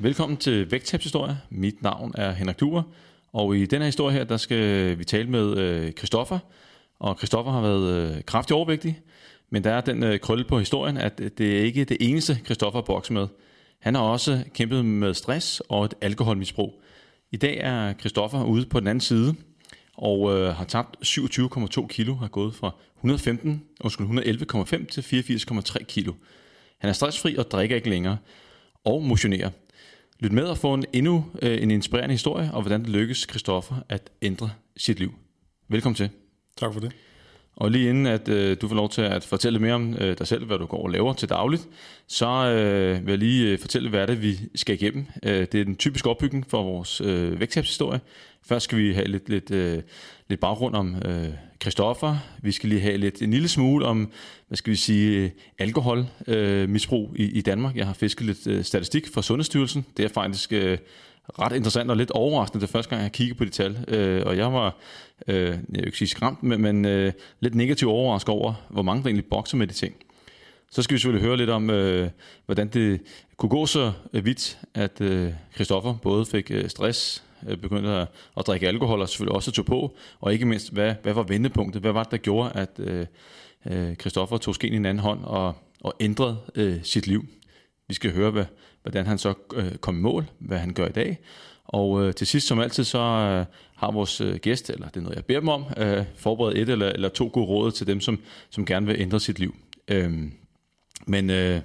Velkommen til Vægttabshistorie. Mit navn er Henrik Duer, og i den her historie her, der skal vi tale med øh, Kristoffer. Og Kristoffer har været kraftigt kraftig overvægtig, men der er den øh, krølle på historien, at det er ikke det eneste, Kristoffer bokser med. Han har også kæmpet med stress og et alkoholmisbrug. I dag er Kristoffer ude på den anden side, og øh, har tabt 27,2 kilo, har gået fra 115, undskyld, 111,5 til 84,3 kilo. Han er stressfri og drikker ikke længere, og motionerer. Lyt med og få en endnu øh, en inspirerende historie om, hvordan det lykkes Christoffer at ændre sit liv. Velkommen til. Tak for det. Og lige inden at øh, du får lov til at fortælle mere om øh, dig selv, hvad du går og laver til dagligt, så øh, vil jeg lige øh, fortælle, hvad det er, vi skal igennem. Øh, det er den typiske opbygning for vores øh, vægttabshistorie. Først skal vi have lidt, lidt, øh, lidt baggrund om øh, Christoffer. Vi skal lige have lidt, en lille smule om, hvad skal vi sige, øh, alkoholmisbrug øh, i, i Danmark. Jeg har fisket lidt øh, statistik fra Sundhedsstyrelsen. Det er faktisk... Øh, ret interessant og lidt overraskende, det første gang, jeg kiggede på de tal. Øh, og jeg var, øh, jeg vil ikke sige skræmt, men, men øh, lidt negativt overrasket over, hvor mange der egentlig bokser med de ting. Så skal vi selvfølgelig høre lidt om, øh, hvordan det kunne gå så øh, vidt, at øh, Christoffer både fik øh, stress, øh, begyndte at, at drikke alkohol og selvfølgelig også tog på, og ikke mindst, hvad, hvad var vendepunktet? Hvad var det, der gjorde, at øh, øh Christoffer tog skeen i en anden hånd og, og ændrede øh, sit liv? Vi skal høre, hvad, hvordan han så øh, kom i mål, hvad han gør i dag. Og øh, til sidst, som altid, så øh, har vores øh, gæst, eller det er noget, jeg beder dem om, øh, forberedt et eller, eller to gode råd til dem, som, som gerne vil ændre sit liv. Øhm, men øh,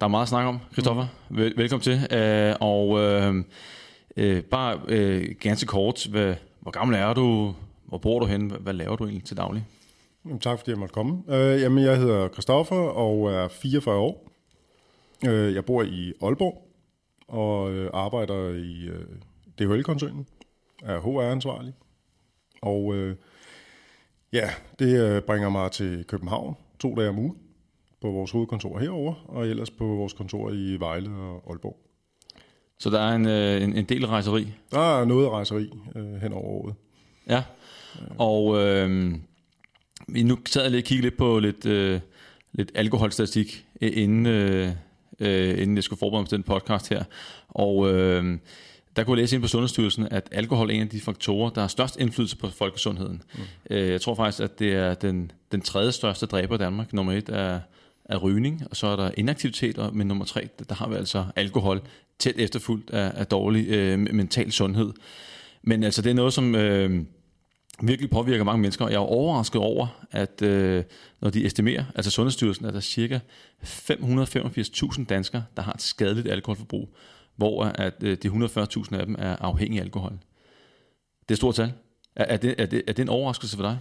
der er meget at snakke om, Christoffer. Mm. Vel, velkommen til. Øh, og øh, øh, bare øh, ganske kort, hvad, hvor gammel er du? Hvor bor du hen? Hvad, hvad laver du egentlig til daglig? Tak fordi jeg måtte komme. Øh, jamen, jeg hedder Christoffer og er 44 år. Øh, jeg bor i Aalborg og øh, arbejder i øh, DHL-koncernen, er HR-ansvarlig. Og øh, ja, det øh, bringer mig til København to dage om ugen på vores hovedkontor herover og ellers på vores kontor i Vejle og Aalborg. Så der er en, øh, en, en del rejseri? Der er noget rejseri øh, hen over året. Ja, og øh, vi nu sad jeg lige og kiggede lidt på lidt, øh, lidt alkoholstatistik inden, øh, øh, inden jeg skulle forberede mig til den podcast her. Og øh, der kunne jeg læse ind på Sundhedsstyrelsen, at alkohol er en af de faktorer, der har størst indflydelse på folkesundheden. Mm. Øh, jeg tror faktisk, at det er den, den tredje største dræber i Danmark. Nummer et er, er rygning, og så er der inaktivitet, og men nummer tre, der har vi altså alkohol tæt efterfulgt af, af dårlig øh, mental sundhed. Men altså, det er noget, som... Øh, virkelig påvirker mange mennesker. Jeg er overrasket over, at øh, når de estimerer, altså Sundhedsstyrelsen, at der er cirka 585.000 danskere, der har et skadeligt alkoholforbrug, hvor at øh, de 140.000 af dem er afhængige af alkohol. Det er et stort tal. Er, er, det, er, det, er det en overraskelse for dig?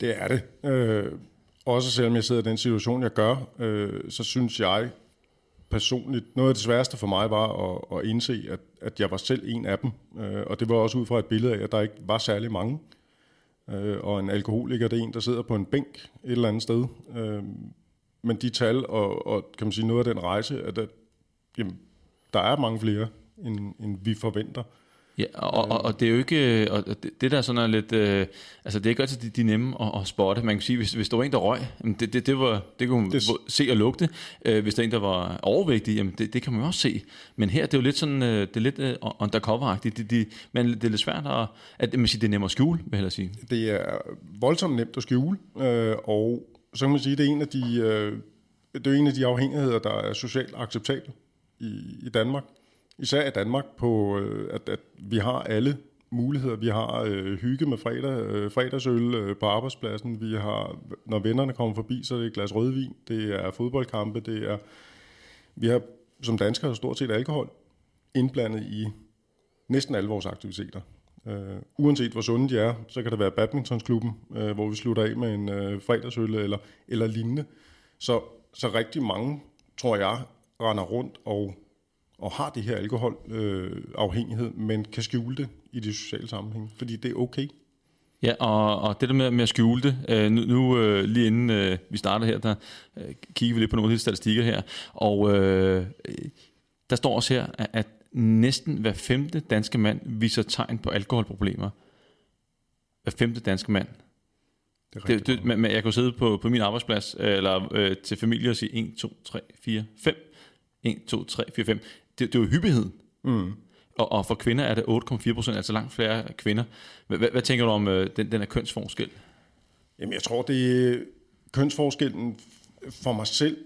Det er det. Øh, også selvom jeg sidder i den situation, jeg gør, øh, så synes jeg personligt, noget af det sværeste for mig var at, at indse, at, at jeg var selv en af dem. Øh, og det var også ud fra et billede af, at der ikke var særlig mange. Øh, og en alkoholiker, det er en, der sidder på en bænk et eller andet sted. Øh, men de tal og, og kan man sige, noget af den rejse, at, at jamen, der er mange flere, end, end vi forventer. Ja, og, og, og det er jo ikke, og det, det der sådan er lidt, øh, altså det er ikke altid de, de nemme at, at spotte. Man kan sige, hvis, hvis der var en, der røg, det, det, det, var, det kunne man det, se og lugte. Øh, hvis der er en, der var overvægtig, jamen det, det kan man jo også se. Men her, det er jo lidt sådan, øh, det er lidt øh, undercover-agtigt. Det, det, men det er lidt svært at, at man siger, det er nemmere at skjule, vil jeg sige. Det er voldsomt nemt at skjule, øh, og så kan man sige, det er en af de, øh, det er en af de afhængigheder, der er socialt acceptabel i, i Danmark især i Danmark, på øh, at, at vi har alle muligheder. Vi har øh, hygge med fredag, øh, fredagsøl øh, på arbejdspladsen. Vi har, når vennerne kommer forbi, så er det et glas rødvin. Det er fodboldkampe. Det er, vi har som danskere stort set alkohol indblandet i næsten alle vores aktiviteter. Øh, uanset hvor sunde de er, så kan det være badmintonsklubben, øh, hvor vi slutter af med en øh, fredagsøl eller, eller lignende. Så, så rigtig mange, tror jeg, render rundt og og har det her alkoholafhængighed, øh, men kan skjule det i de sociale sammenhæng, fordi det er okay. Ja, og, og det der med, med at skjule det, øh, nu, nu øh, lige inden øh, vi starter her, der øh, kigger vi lidt på nogle af de statistikker her, og øh, der står også her, at, at næsten hver femte danske mand viser tegn på alkoholproblemer. Hver femte danske mand. Det, det, det, men, jeg kan sidde på, på min arbejdsplads, eller øh, til familie og sige 1, 2, 3, 4, 5. 1, 2, 3, 4, 5 det, det er jo hyppigheden. Mm. Og, og for kvinder er det 8,4 procent, altså langt flere kvinder. Hvad, hvad, tænker du om øh, den, den her kønsforskel? Jamen, jeg tror, det er kønsforskellen for mig selv.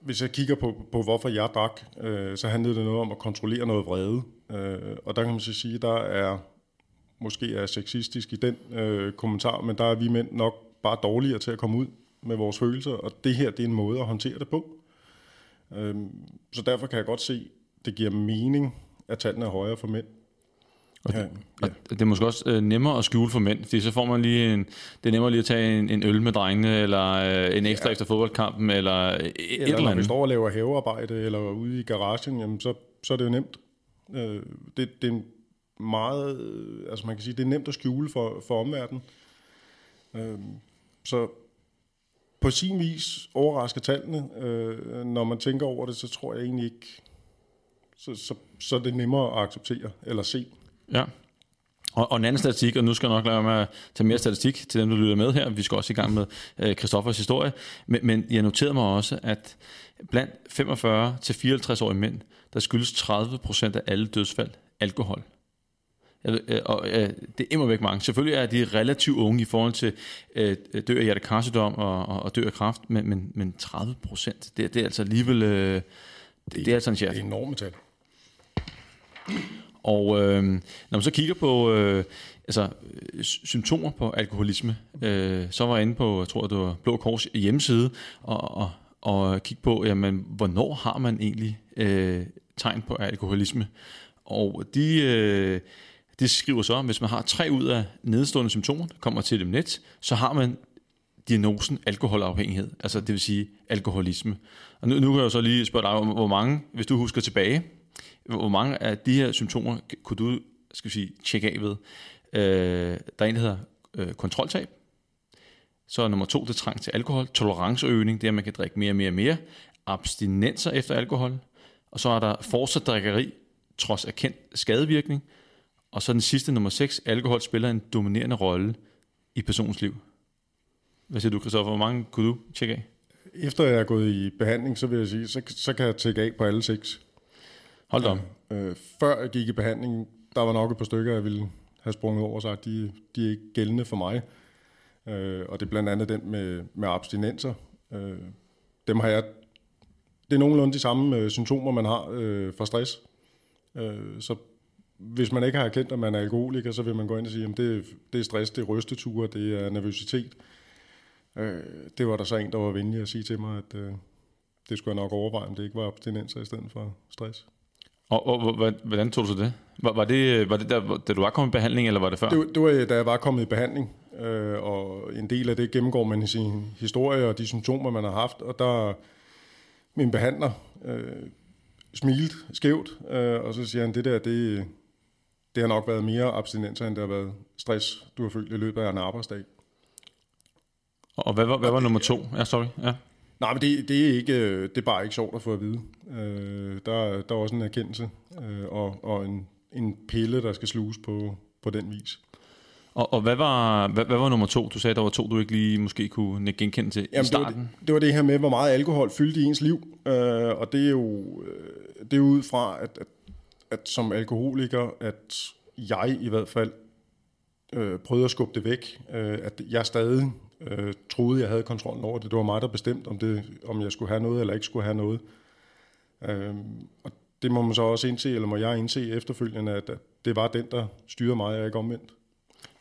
Hvis jeg kigger på, på hvorfor jeg drak, øh, så handlede det noget om at kontrollere noget vrede. Øh, og der kan man så sige, der er måske er sexistisk i den øh, kommentar, men der er vi mænd nok bare dårligere til at komme ud med vores følelser, og det her det er en måde at håndtere det på. Øh, så derfor kan jeg godt se, det giver mening, at tallene er højere for mænd. Og, ja, ja. og det er måske også øh, nemmere at skjule for mænd, fordi så får man lige en, det er nemmere lige at tage en, en øl med drengene, eller øh, en ekstra ja. efter fodboldkampen, eller, eller et eller, eller andet. Når vi står og laver havearbejde, eller ude i garagen, jamen så, så er det jo nemt. Øh, det, det er meget, altså man kan sige, det er nemt at skjule for, for omverdenen. Øh, så på sin vis overrasker tallene. Øh, når man tænker over det, så tror jeg egentlig ikke, så, så, så er det nemmere at acceptere eller se. Ja. Og, og en anden statistik, og nu skal jeg nok lade mig at tage mere statistik til dem, der lytter med her. Vi skal også i gang med øh, Christoffers historie. Men, men jeg noterede mig også, at blandt 45-54-årige mænd, der skyldes 30% af alle dødsfald alkohol. Øh, og øh, det er immer væk mange. Selvfølgelig er de relativt unge i forhold til øh, dø af hjertekarsedom og, og, og dø af kræft, men, men, men 30 procent, det, det er altså alligevel... Øh, det, det, det er altså en chat. Det er enormt tal. Og øh, når man så kigger på øh, altså, symptomer på alkoholisme, øh, så var jeg inde på, jeg tror det var Blå Kors hjemmeside, og, og, og kigge på, jamen, hvornår har man egentlig øh, tegn på alkoholisme. Og de, øh, de skriver så, hvis man har tre ud af nedstående symptomer, der kommer til dem net, så har man diagnosen alkoholafhængighed, altså det vil sige alkoholisme. Og nu, nu kan jeg så lige spørge dig om, hvor mange, hvis du husker tilbage, hvor mange af de her symptomer kunne du skal vi sige, tjekke af ved? Øh, der er en, der hedder øh, kontroltab. Så er nummer to, det trang til alkohol. Toleranceøgning, det er, at man kan drikke mere og mere og mere. Abstinenser efter alkohol. Og så er der fortsat drikkeri, trods erkendt skadevirkning. Og så den sidste, nummer 6, alkohol spiller en dominerende rolle i personens liv. Hvad siger du, Christoffer? Hvor mange kunne du tjekke af? Efter jeg er gået i behandling, så vil jeg sige, så, så kan jeg tjekke af på alle seks. Hold da om. Øh, før jeg gik i behandling, der var nok et par stykker, jeg ville have sprunget over sig. De, de er ikke gældende for mig. Øh, og det er blandt andet den med, med abstinenser. Øh, dem har jeg... Det er nogenlunde de samme øh, symptomer, man har øh, for stress. Øh, så hvis man ikke har erkendt, at man er alkoholiker, så vil man gå ind og sige, at det, det er stress, det er rysteture, det er nervøsitet. Øh, det var der så en, der var venlig at sige til mig, at øh, det skulle jeg nok overveje, om det ikke var abstinenser i stedet for stress. Og, og hvordan tog du så det? Var, var det, var det der, da du var kommet i behandling, eller var det før? Det, det var, da jeg var kommet i behandling, øh, og en del af det gennemgår man i sin historie og de symptomer, man har haft, og der min behandler øh, smilet skævt, øh, og så siger han, det der, det, det har nok været mere abstinenser, end det har været stress, du har følt i løbet af en arbejdsdag. Og hvad var, hvad var nummer to? Ja, sorry. Ja. Nej, men det, det, er ikke, øh, det er bare ikke sjovt at få at vide. Øh, der, der er også en erkendelse øh, og, og en, en pille, der skal sluges på, på den vis. Og, og hvad, var, hvad, hvad var nummer to? Du sagde, der var to, du ikke lige måske kunne genkende til Jamen, i starten. Det var det, det var det her med, hvor meget alkohol fyldte i ens liv. Øh, og det er jo øh, det er ud fra, at, at, at som alkoholiker, at jeg i hvert fald øh, prøvede at skubbe det væk. Øh, at jeg stadig øh, troede, jeg havde kontrollen over det. Det var mig, der bestemte, om, det, om jeg skulle have noget eller ikke skulle have noget. Øh, og det må man så også indse, eller må jeg indse efterfølgende, at, at det var den, der styrede mig, og ikke omvendt.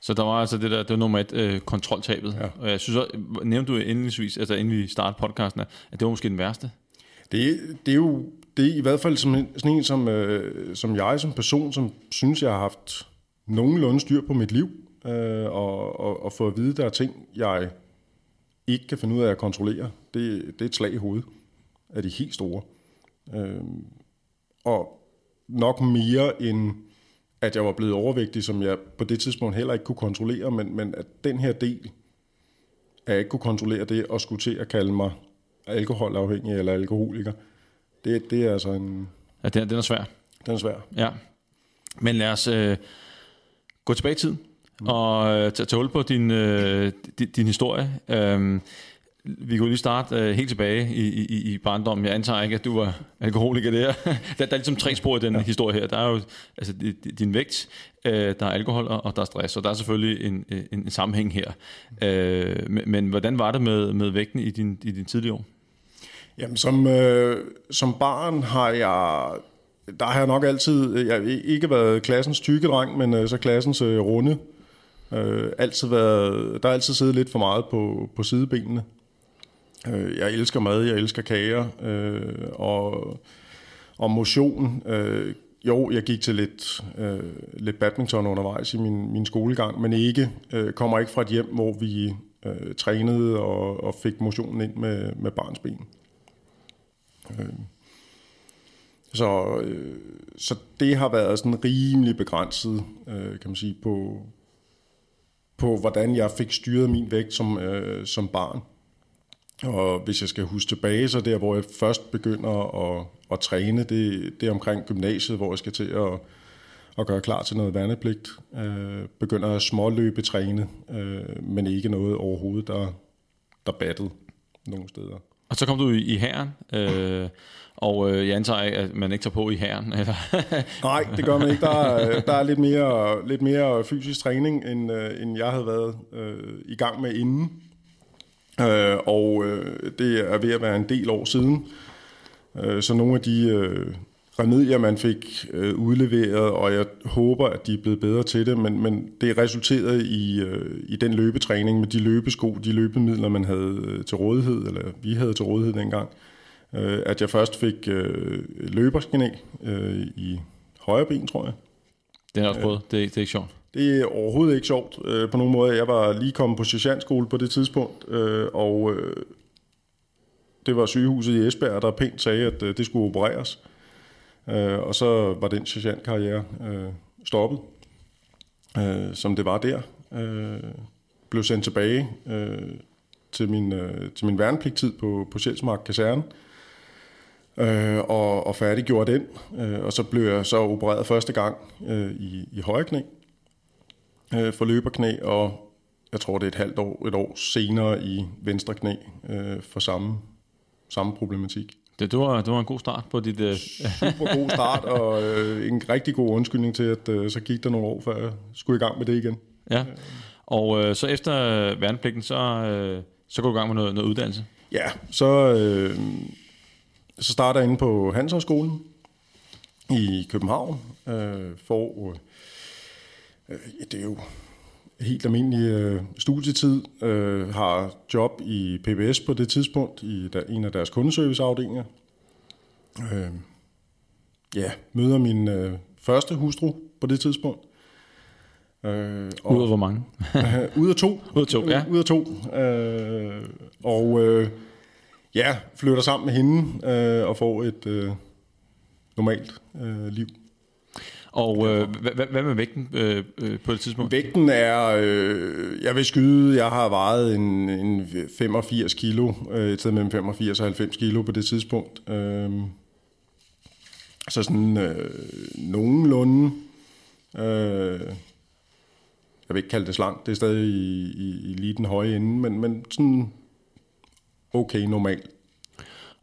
Så der var altså det der, det var nummer et, øh, kontroltabet. Ja. Og jeg synes også, nævnte du indledningsvis, altså inden vi startede podcasten, at det var måske den værste? Det, det er jo det er i hvert fald som, sådan en, som, øh, som jeg som person, som synes, jeg har haft nogenlunde styr på mit liv, øh, og, og, og få at vide, der er ting, jeg ikke kan finde ud af at kontrollere. Det, det er et slag i hovedet af de helt store. Øh, og nok mere end at jeg var blevet overvægtig, som jeg på det tidspunkt heller ikke kunne kontrollere, men, men at den her del, at jeg ikke kunne kontrollere det, og skulle til at kalde mig alkoholafhængig eller alkoholiker, det, det er altså en... Ja, den, den er svær. Den er svær. Ja. Men lad os øh, gå tilbage i tiden, mm. og øh, tage, hul på din, øh, din, din historie. Øh, vi kunne lige starte uh, helt tilbage i, i, i barndommen. Jeg antager ikke, at du var alkoholiker der. der, der er ligesom tre spor i den ja. historie her. Der er jo altså, din vægt, uh, der er alkohol og der er stress, og der er selvfølgelig en, en, en sammenhæng her. Uh, men, men hvordan var det med, med vægten i din, i din tidlige år? Jamen, som, øh, som barn har jeg der har jeg nok altid, jeg har ikke været klassens tykke dreng, men øh, så klassens øh, runde. Øh, altid været, der har altid siddet lidt for meget på, på sidebenene. Øh, jeg elsker mad, jeg elsker kager, øh, og, og motion. Øh, jo, jeg gik til lidt, øh, lidt badminton undervejs i min, min skolegang, men ikke øh, kommer ikke fra et hjem, hvor vi øh, trænede og, og fik motionen ind med, med barns ben. Øh. Øhm. Så, øh, så det har været sådan rimelig begrænset, øh, kan man sige, på, på hvordan jeg fik styret min vægt som, øh, som barn. Og hvis jeg skal huske tilbage, så der, hvor jeg først begynder at, at træne, det, det er omkring gymnasiet, hvor jeg skal til at, at gøre klar til noget værnepligt. Øh, begynder at småløbe træne, øh, men ikke noget overhovedet, der, der battede nogen steder. Og så kom du i, i herren, øh, og øh, jeg antager, at man ikke tager på i herren. Eller? Nej, det gør man ikke. Der er, der er lidt, mere, lidt mere fysisk træning, end, øh, end jeg havde været øh, i gang med inden. Øh, og øh, det er ved at være en del år siden. Øh, så nogle af de øh, remedier, man fik øh, udleveret, og jeg håber, at de er blevet bedre til det, men, men det resulterede i, øh, i den løbetræning med de løbesko, de løbemidler, man havde øh, til rådighed, eller vi havde til rådighed dengang, øh, at jeg først fik øh, løbersknæ øh, i højre ben, tror jeg. Det er også prøvet. Det, er, det er ikke sjovt. Det er overhovedet ikke sjovt øh, på nogen måde. Jeg var lige kommet på sergeantskole på det tidspunkt, øh, og øh, det var sygehuset i Esbjerg, der pænt sagde, at øh, det skulle opereres. Øh, Øh, og så var den sergeantkarriere øh, stoppet, øh, som det var der. Øh, blev sendt tilbage øh, til, min, øh, til min værnepligtid på, på Sjælsmark Kaserne, øh, og, og færdiggjorde den. Øh, og så blev jeg så opereret første gang øh, i, i højre knæ øh, for løberknæ, og jeg tror det er et halvt år, et år senere i venstre knæ øh, for samme, samme problematik. Det, det, var, det var en god start på dit... Uh... Super god start, og øh, en rigtig god undskyldning til, at øh, så gik der nogle år, før jeg skulle i gang med det igen. Ja, og øh, så efter værnepligten, så, øh, så går du i gang med noget, noget uddannelse? Ja, så, øh, så starter jeg inde på Handelshøjskolen i København, øh, for... Øh, det er jo helt almindelig øh, studietid, øh, har job i PBS på det tidspunkt, i der, en af deres kundeserviceafdelinger. Øh, ja, møder min øh, første hustru på det tidspunkt. Øh, og, ud af hvor mange? øh, ud af to. Ud af to, ja. Ud af to. Øh, og øh, ja, flytter sammen med hende øh, og får et øh, normalt øh, liv. Og øh, hvad, hvad med vægten øh, øh, på det tidspunkt? Vægten er, øh, jeg vil skyde, jeg har vejet en, en 85 kilo, øh, et sted mellem 85 og 90 kilo på det tidspunkt. Øh, så sådan øh, nogenlunde, øh, jeg vil ikke kalde det slank, det er stadig i, i, i lige den høje ende, men, men sådan okay normalt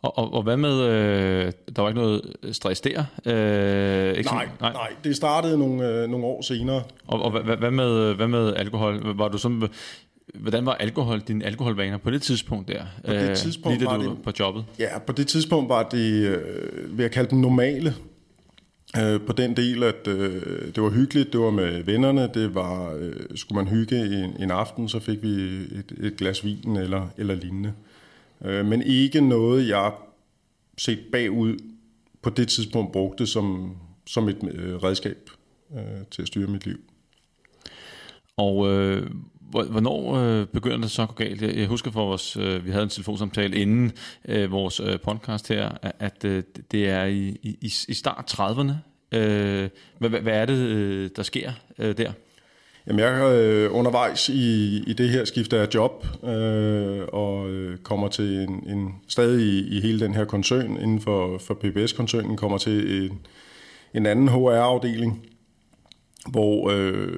og, og, og hvad med, øh, der var ikke noget stress der? Øh, ikke nej, nej, nej, det startede nogle, øh, nogle år senere. Og, og hvad, hvad, med, hvad med alkohol? Var du sådan, hvordan var alkohol, dine alkoholvaner på det tidspunkt der? På det øh, tidspunkt lige var du det, på jobbet? Ja, på det tidspunkt var det, øh, vil jeg kalde den normale, øh, på den del, at øh, det var hyggeligt, det var med vennerne, det var, øh, skulle man hygge en, en aften, så fik vi et, et glas vin eller, eller lignende. Øh, Øh, men ikke noget, jeg set bagud på det tidspunkt brugte som, som et øh, redskab øh, til at styre mit liv. Og øh, hvornår øh, begynder det så at gå galt? Jeg husker for vores, øh, vi havde en telefonsamtale inden øh, vores øh, podcast her, at øh, det er i, i, i start 30'erne. Øh, hvad, hvad er det, øh, der sker øh, der? Jamen, jeg er øh, undervejs i, i det her skifte af job, øh, og øh, kommer til en, en stadig i, i hele den her koncern, inden for, for PBS-koncernen, kommer til en, en anden HR-afdeling, hvor, øh,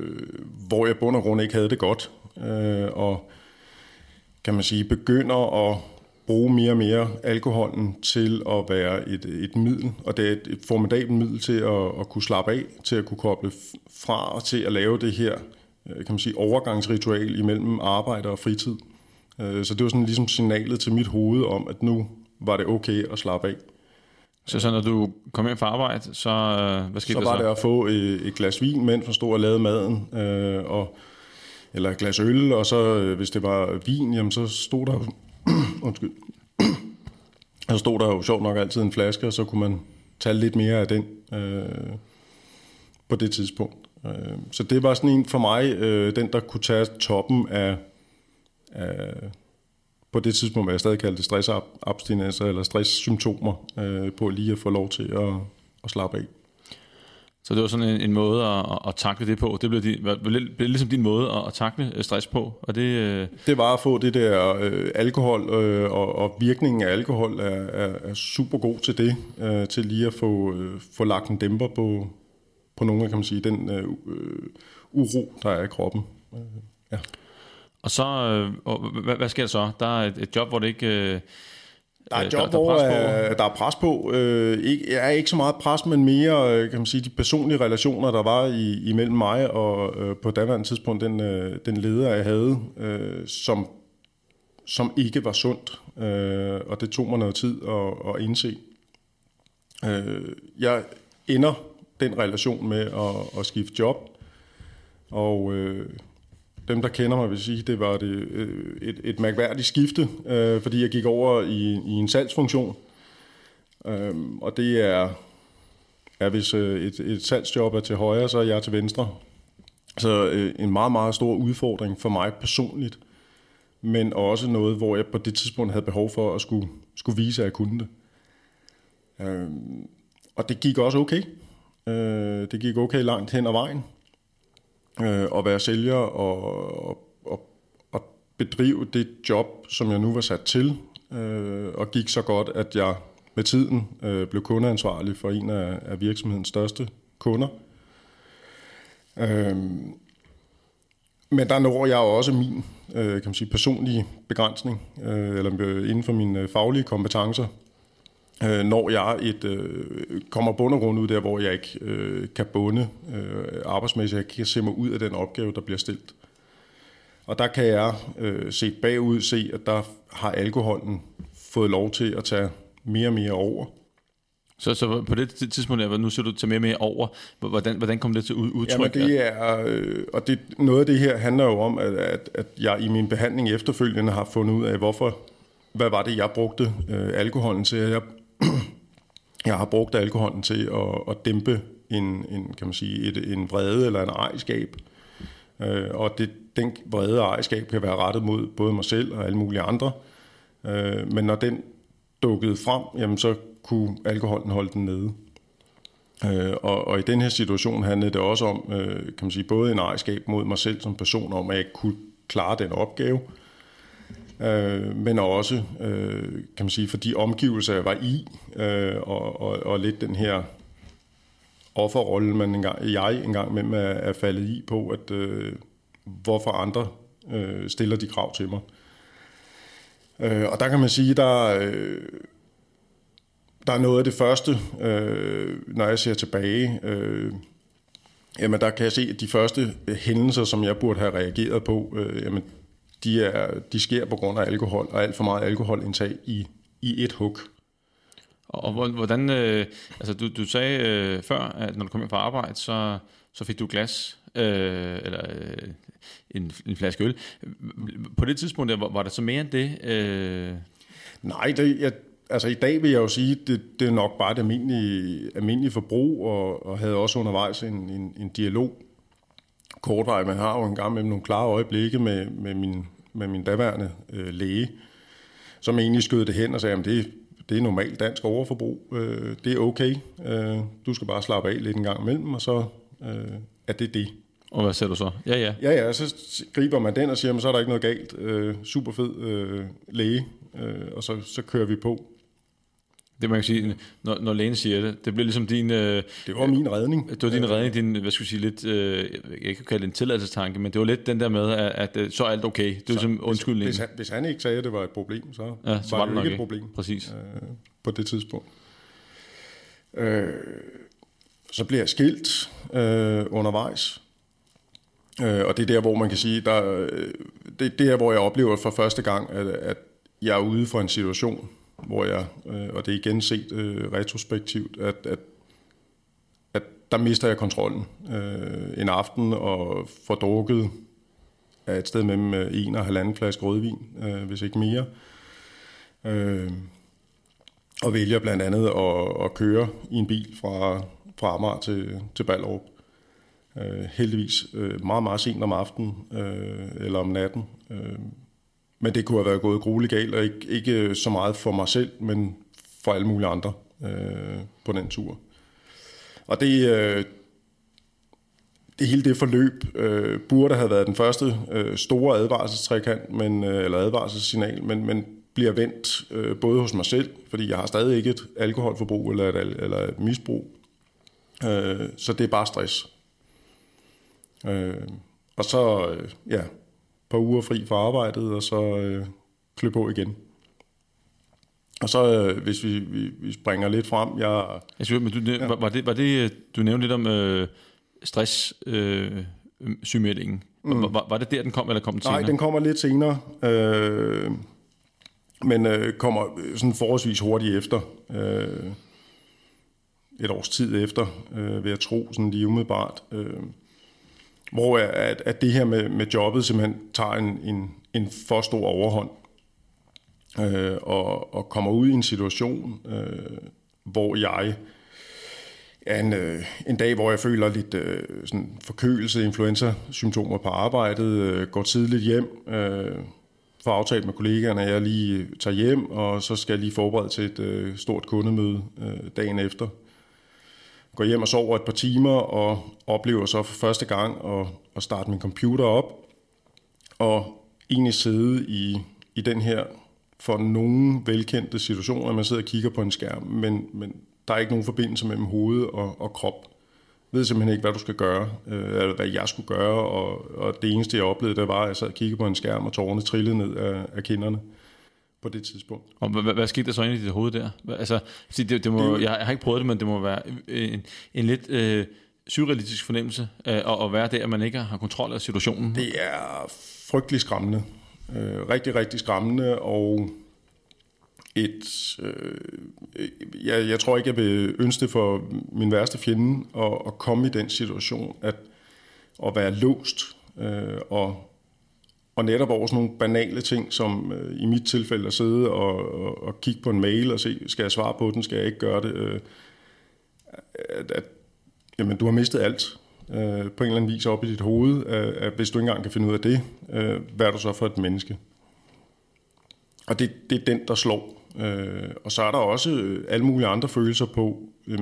hvor jeg bund og grund ikke havde det godt. Øh, og kan man sige, begynder at bruge mere og mere alkoholen til at være et, et middel, og det er et, et formidabelt middel til at, at kunne slappe af, til at kunne koble fra og til at lave det her kan man sige, overgangsritual imellem arbejde og fritid. Øh, så det var sådan ligesom signalet til mit hoved om, at nu var det okay at slappe af. Så, så når du kom hjem fra arbejde, så øh, hvad skete så der var så? det at få et, et glas vin, mens man stod og lavede maden, øh, og, eller et glas øl, og så øh, hvis det var vin, jamen, så stod der undskyld, så stod der jo sjovt nok altid en flaske, og så kunne man tage lidt mere af den øh, på det tidspunkt. Øh, så det var sådan en for mig, øh, den der kunne tage toppen af, af på det tidspunkt, hvad jeg stadig kaldte stressabstinenser eller stresssymptomer, øh, på lige at få lov til at, at slappe af. Så det var sådan en, en måde at, at takle det på. Det blev, din, blev, blev ligesom din måde at, at takle øh, stress på. Og det, øh, Det var at få det der øh, alkohol, øh, og, og virkningen af alkohol er, er, er super god til det, øh, til lige at få, øh, få lagt en dæmper på, på nogle af, kan man sige, den øh, øh, uro, der er i kroppen. Øh, ja. og så, øh, hvad, hvad sker der så? Der er et, et job, hvor det ikke... Øh, Der er øh, et job, der, hvor der, er pres på. øh, der er pres på. Øh, ikke, er ikke så meget pres, men mere øh, kan man sige, de personlige relationer, der var i, imellem mig og øh, på daværende tidspunkt den, øh, den leder, jeg havde, øh, som, som ikke var sundt. Øh, og det tog mig noget tid at, at indse. Øh, jeg ender den relation med at, at skifte job, og øh, dem, der kender mig, vil sige, det var det, øh, et, et mærkværdigt skifte, øh, fordi jeg gik over i, i en salgsfunktion. Øh, og det er, er hvis øh, et, et salgsjob er til højre, så er jeg til venstre. Så øh, en meget, meget stor udfordring for mig personligt, men også noget, hvor jeg på det tidspunkt havde behov for at skulle, skulle vise, at jeg kunne det. Øh, og det gik også okay. Øh, det gik okay langt hen ad vejen øh, at være sælger og, og, og, og bedrive det job, som jeg nu var sat til, øh, og gik så godt, at jeg med tiden øh, blev kundeansvarlig for en af, af virksomhedens største kunder. Øh, men der når jeg også min øh, kan man sige, personlige begrænsning, øh, eller inden for mine faglige kompetencer, øh, når jeg et, øh, kommer bund og grund ud der, hvor jeg ikke øh, kan bunde øh, arbejdsmæssigt, jeg kan se mig ud af den opgave, der bliver stillet. Og der kan jeg øh, set bagud se, at der har alkoholen fået lov til at tage mere og mere over. Så, så på det tidspunkt, der, nu ser du til mere og mere over, hvordan, hvordan kom det til ud- udtryk? Jamen det er, øh, og det, noget af det her handler jo om, at, at, at jeg i min behandling efterfølgende har fundet ud af, hvorfor, hvad var det, jeg brugte øh, alkoholen til. Jeg, jeg har brugt alkoholen til at, at dæmpe en, en, kan man sige, et, en vrede eller en ejerskab. Øh, og det, den vrede og ejerskab kan være rettet mod både mig selv og alle mulige andre. Øh, men når den dukkede frem, jamen så kunne alkoholen holde den nede. Øh, og, og i den her situation handlede det også om, øh, kan man sige, både en ejerskab mod mig selv som person, om at jeg ikke kunne klare den opgave, øh, øh, men også, øh, kan man sige, for de omgivelser, jeg var i, øh, og, og, og lidt den her offerrolle, man engang, jeg engang med er, er faldet i på, at øh, hvorfor andre øh, stiller de krav til mig. Øh, og der kan man sige, der, øh, der er noget af det første, øh, når jeg ser tilbage, øh, jamen der kan jeg se, at de første hændelser, som jeg burde have reageret på, øh, jamen de, er, de sker på grund af alkohol, og alt for meget alkoholindtag i, i et hug. Og hvor- hvordan, øh, altså du, du sagde øh, før, at når du kom hjem fra arbejde, så, så fik du et glas, øh, eller øh, en, en flaske øl. På det tidspunkt, der, var, var der så mere end det? Øh, Nej, det, jeg, altså i dag vil jeg jo sige, det, det er nok bare det almindelige, almindelige forbrug, og, og havde også undervejs en, en, en dialog. Kortvej, man har jo en gang med nogle klare øjeblikke med, med, min, med min daværende øh, læge, som egentlig skød det hen og sagde, at det, det er normalt dansk overforbrug, øh, det er okay, øh, du skal bare slappe af lidt en gang imellem, og så øh, er det det. og hvad siger du så? Ja, ja. Ja, ja, så griber man den og siger, men så er der ikke noget galt. Øh, super fed øh, læge, øh, og så, så kører vi på. Det man kan sige, når, når lægen siger det, det bliver ligesom din... Øh, det var min redning. Det var din redning, din, hvad skal jeg sige, lidt, øh, jeg kan kalde det en tilladelsestanke, men det var lidt den der med, at, at øh, så er alt okay. Det er ligesom undskyldning. Hvis, han, hvis han ikke sagde, at det var et problem, så, ja, så var, det, det ikke et problem. Præcis. Øh, på det tidspunkt. Øh, så bliver jeg skilt øh, undervejs. Øh, og det er der, hvor man kan sige, der, øh, det, det er, hvor jeg oplever for første gang, at, at jeg er ude for en situation, hvor jeg, øh, og det er igen set øh, retrospektivt, at, at, at der mister jeg kontrollen øh, en aften og får drukket af et sted mellem øh, en og halvanden flaske rødvin, øh, hvis ikke mere. Øh, og vælger blandt andet at, at køre i en bil fra, fra Amager til, til Ballerup. Øh, heldigvis øh, meget, meget sent om aftenen øh, eller om natten. Øh, men det kunne have været gået grueligt galt, og ikke, ikke øh, så meget for mig selv, men for alle mulige andre øh, på den tur. Og det, øh, det hele det forløb øh, burde have været den første øh, store advarselstrækant, men, øh, eller advarselssignal, men, men bliver vendt øh, både hos mig selv, fordi jeg har stadig ikke et alkoholforbrug eller et, eller et misbrug. Øh, så det er bare stress. Øh, og så, øh, ja, par uger fri fra arbejdet, og så øh, klø på igen. Og så, øh, hvis vi, vi, vi springer lidt frem, jeg... Jeg synes, men du, ja. var, det, var det, du nævnte lidt om øh, stress, øh, sygemeldingen. Mm. Var, var det der, den kom, eller kom den senere? Nej, den kommer lidt senere. Øh, men øh, kommer sådan forholdsvis hurtigt efter. Øh, et års tid efter, øh, vil jeg tro, sådan lige umiddelbart. Øh, hvor at, at det her med, med jobbet simpelthen tager en, en, en for stor overhånd. Øh, og, og kommer ud i en situation, øh, hvor jeg en, øh, en dag, hvor jeg føler lidt øh, sådan forkølelse, influenza-symptomer på arbejdet, øh, går tidligt hjem, øh, får aftalt med kollegaerne, at jeg lige tager hjem, og så skal jeg lige forberede til et øh, stort kundemøde øh, dagen efter. Går hjem og sover et par timer, og oplever så for første gang at, at starte min computer op, og egentlig sidde i, i den her for nogen velkendte situation, at man sidder og kigger på en skærm, men, men der er ikke nogen forbindelse mellem hoved og, og krop. Jeg ved simpelthen ikke, hvad du skal gøre, øh, eller hvad jeg skulle gøre, og, og det eneste, jeg oplevede, det var, at jeg sad og kiggede på en skærm, og tårerne trillede ned af, af kinderne på det tidspunkt. Og hvad, hvad skete der så inde i dit hoved der? Altså, det, det må, jeg har ikke prøvet det, men det må være en, en lidt øh, surrealistisk fornemmelse øh, at, at være der, at man ikke har kontrol af situationen. Det er frygtelig skræmmende. Øh, rigtig, rigtig skræmmende, og et... Øh, jeg, jeg tror ikke, jeg vil ønske det for min værste fjende at, at komme i den situation, at, at være låst øh, og, og netop over sådan nogle banale ting, som øh, i mit tilfælde at sidde og, og, og kigge på en mail og se, skal jeg svare på den, skal jeg ikke gøre det, øh, at, at jamen, du har mistet alt øh, på en eller anden vis op i dit hoved, at, at hvis du ikke engang kan finde ud af det, øh, hvad er du så for et menneske? Og det, det er den, der slår. Øh, og så er der også øh, alle mulige andre følelser på, øh,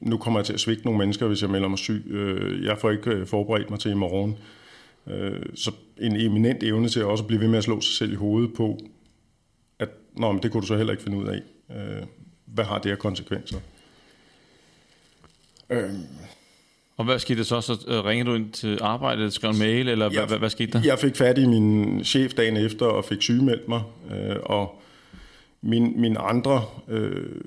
nu kommer jeg til at svigte nogle mennesker, hvis jeg melder mig syg. Øh, jeg får ikke øh, forberedt mig til i morgen. Øh, så en eminent evne til også at blive ved med at slå sig selv i hovedet på, at Nå, men det kunne du så heller ikke finde ud af. Øh, hvad har det her konsekvenser? Øh, og hvad skete der så? Så uh, ringede du ind til arbejdet, skrev en mail, eller jeg, hvad, hvad skete der? Jeg fik fat i min chef dagen efter og fik sygemeldt mig, øh, og min, mine andre øh,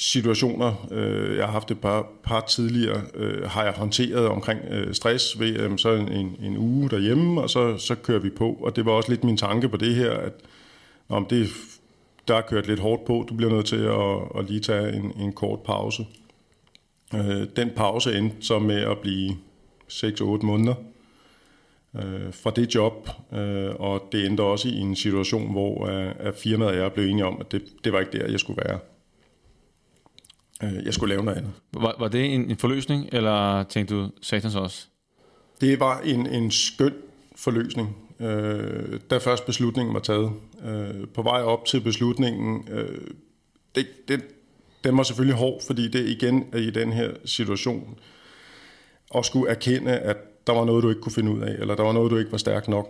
situationer, øh, jeg har haft et par, par tidligere, øh, har jeg håndteret omkring øh, stress ved øh, så en, en uge derhjemme, og så, så kører vi på. Og det var også lidt min tanke på det her, at om det, der er kørt lidt hårdt på, du bliver nødt til at, at lige tage en, en kort pause. Øh, den pause endte så med at blive 6-8 måneder øh, fra det job, øh, og det endte også i en situation, hvor øh, firmaet og jeg blev enige om, at det, det var ikke der, jeg skulle være. Øh, jeg skulle lave noget andet. Var, var det en, en forløsning, eller tænkte du satans også? Det var en, en skøn forløsning, øh, da først beslutningen var taget. Øh, på vej op til beslutningen, øh, det, det, den var selvfølgelig hård, fordi det igen er i den her situation at skulle erkende, at der var noget, du ikke kunne finde ud af, eller der var noget, du ikke var stærk nok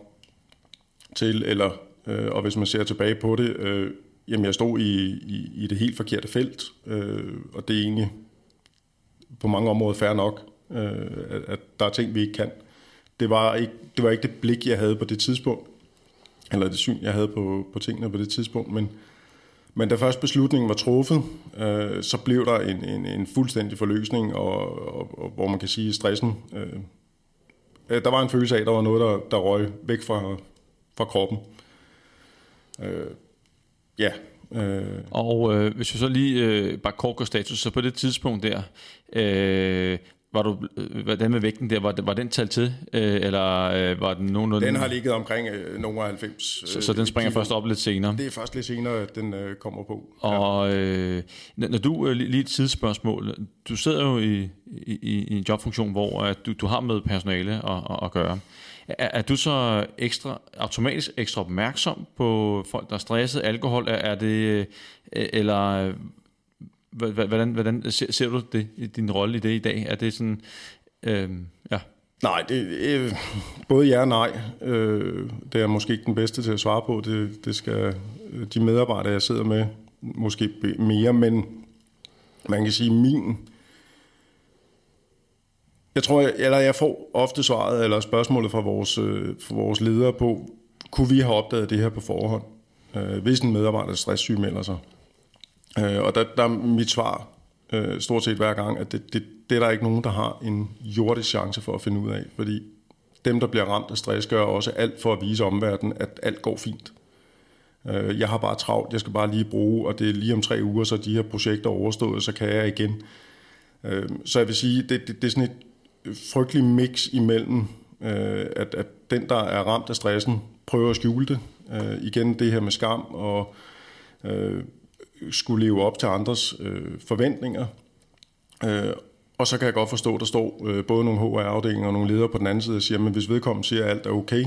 til, eller, øh, og hvis man ser tilbage på det, øh, jamen jeg stod i, i, i det helt forkerte felt, øh, og det er egentlig på mange områder fair nok, øh, at, at der er ting, vi ikke kan. Det var ikke det, var ikke det blik, jeg havde på det tidspunkt, eller det syn, jeg havde på, på tingene på det tidspunkt, men, men da først beslutningen var truffet, øh, så blev der en, en, en fuldstændig forløsning, og, og, og hvor man kan sige, stressen... Øh, øh der var en følelse af, at der var noget, der, der røg væk fra, fra kroppen. Øh, ja. Øh. Og øh, hvis vi så lige øh, bare kort går status, så på det tidspunkt der, øh, var du, øh, hvordan med vægten der, var, var den talt til, øh, eller øh, var den nogenlunde... Den har ligget omkring øh, nogle 90. Så, så den springer kilo. først op lidt senere? Det er først lidt senere, at den øh, kommer på. Og øh, når du, øh, lige et tidsspørgsmål, du sidder jo i, i, i en jobfunktion, hvor at du, du har med personale at, at, at gøre. Er, er du så ekstra, automatisk ekstra opmærksom på folk, der er stresset, alkohol, er, er det, øh, eller øh, Hvordan, hvordan ser, ser du det, din rolle i det i dag? Er det sådan, øh, ja... Nej, det, øh, både ja og nej. Øh, det er måske ikke den bedste til at svare på. Det, det skal øh, de medarbejdere, jeg sidder med, måske mere, men man kan sige, min... Jeg tror, jeg, eller jeg får ofte svaret, eller spørgsmålet fra vores, øh, fra vores ledere på, kunne vi have opdaget det her på forhånd? Øh, hvis en medarbejder stresssyg melder sig, Øh, og der, der er mit svar øh, stort set hver gang, at det, det, det er der ikke nogen, der har en jordisk chance for at finde ud af, fordi dem, der bliver ramt af stress, gør også alt for at vise omverdenen, at alt går fint. Øh, jeg har bare travlt, jeg skal bare lige bruge, og det er lige om tre uger, så de her projekter er overstået, så kan jeg igen. Øh, så jeg vil sige, det, det, det er sådan et frygtelig mix imellem, øh, at, at den, der er ramt af stressen, prøver at skjule det. Øh, igen det her med skam og øh, skulle leve op til andres øh, forventninger. Øh, og så kan jeg godt forstå, at der står øh, både nogle HR-afdelinger og nogle ledere på den anden side og siger, men hvis vedkommende siger, at alt er okay,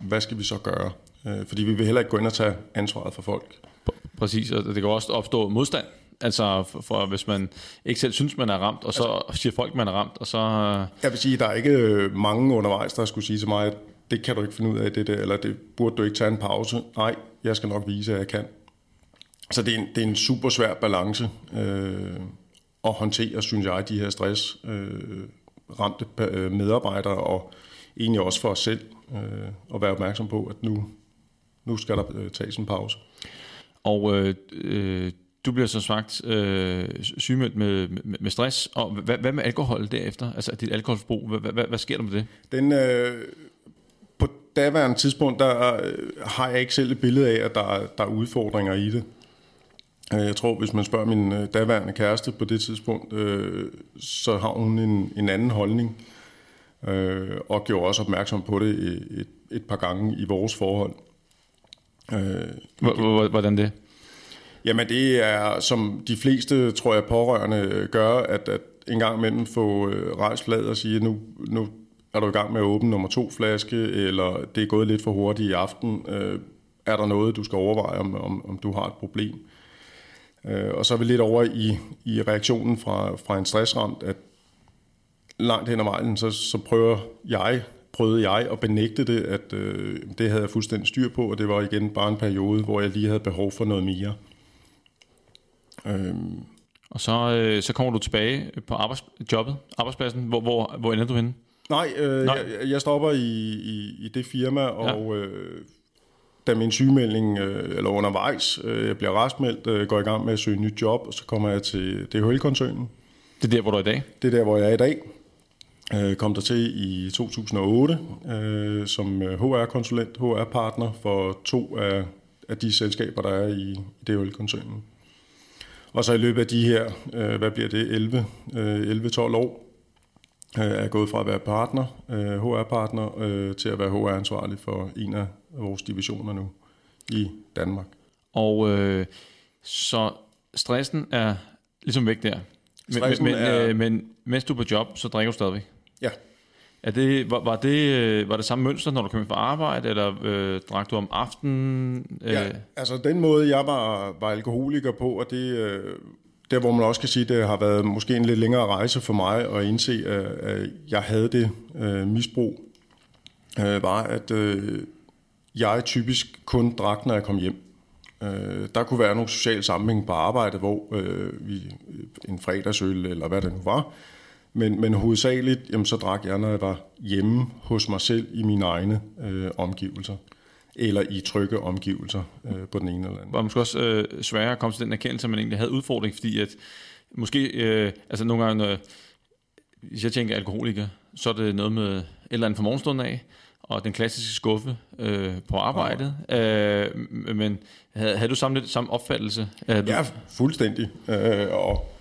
hvad skal vi så gøre? Øh, fordi vi vil heller ikke gå ind og tage ansvaret for folk. Præcis, og det kan også opstå modstand. Altså, for, for hvis man ikke selv synes, man er ramt, og så altså, siger folk, man er ramt, og så... Jeg vil sige, der er ikke øh, mange undervejs, der skulle sige til mig, at det kan du ikke finde ud af, det der, eller det burde du ikke tage en pause. Nej, jeg skal nok vise, at jeg kan. Så det er en, det er en super svær balance øh, at håndtere, synes jeg, de her stress øh, ramte øh, medarbejdere, og egentlig også for os selv øh, at være opmærksom på, at nu, nu skal der øh, tages en pause. Og øh, øh, du bliver så sagt øh, sygemeldt med, med, med stress, og hvad, hvad med alkohol derefter? Altså dit alkoholforbrug, hvad, hvad, hvad sker der med det? Den, øh, på daværende tidspunkt, der øh, har jeg ikke selv et billede af, at der, der er udfordringer i det. Øh, jeg tror, hvis man spørger min øh, daværende kæreste på det tidspunkt, øh, så har hun en, en anden holdning, øh, og gjorde også opmærksom på det et, et par gange i vores forhold. Øh, Hvordan det? Jamen det er, som de fleste, tror jeg, pårørende gør, at, at en gang imellem få øh, rejst flad og sige, nu, nu er du i gang med at åbne nummer to flaske, eller det er gået lidt for hurtigt i aften. Øh, er der noget, du skal overveje, om, om, om du har et problem? Øh, og så er vi lidt over i, i reaktionen fra, fra en stressramt, at langt hen ad vejen, så, så prøver jeg, prøvede jeg at benægte det, at øh, det havde jeg fuldstændig styr på, og det var igen bare en periode, hvor jeg lige havde behov for noget mere. Øhm. Og så, øh, så kommer du tilbage på arbejdsjobbet, arbejdspladsen. Hvor, hvor, hvor ender du henne? Nej, øh, Nej. Jeg, jeg stopper i, i, i det firma, og ja. øh, da min sygemelding, øh, eller undervejs, øh, jeg bliver restmeldt, øh, går i gang med at søge nyt job, og så kommer jeg til DHL-koncernen. Det er der, hvor du er i dag? Det er der, hvor jeg er i dag. Øh, kom der til i 2008 øh, som HR-konsulent, HR-partner for to af, af de selskaber, der er i, i DHL-koncernen. Og så i løbet af de her, øh, hvad bliver det, 11, øh, 11-12 år, øh, er gået fra at være partner, øh, HR-partner, øh, til at være HR-ansvarlig for en af vores divisioner nu i Danmark. Og øh, så stressen er ligesom væk der. Men, men, er... øh, men mens du er på job, så drikker du stadigvæk? Ja. Er det, var, var, det, øh, var det samme mønster, når du kom ind fra arbejde, eller øh, drak du om aftenen? Øh? Ja, altså den måde, jeg var, var alkoholiker på, og det, øh, der hvor man også kan sige, det har været måske en lidt længere rejse for mig at indse, at, at jeg havde det øh, misbrug, øh, var, at øh, jeg typisk kun drak, når jeg kom hjem. Øh, der kunne være nogle sociale sammenhæng på arbejde, hvor øh, vi en fredagsøl eller hvad det nu var. Men, men hovedsageligt, jamen, så drak jeg, når jeg var hjemme hos mig selv i mine egne øh, omgivelser. Eller i trygge omgivelser øh, på den ene eller anden. Var måske også øh, sværere at komme til den erkendelse, at man egentlig havde udfordring, fordi at måske, øh, altså nogle gange, øh, hvis jeg tænker alkoholiker, så er det noget med et eller andet fra morgenstunden af, og den klassiske skuffe øh, på arbejdet. Øh, men havde, havde du samme, lidt, samme opfattelse? Ja, fuldstændig. Øh, og,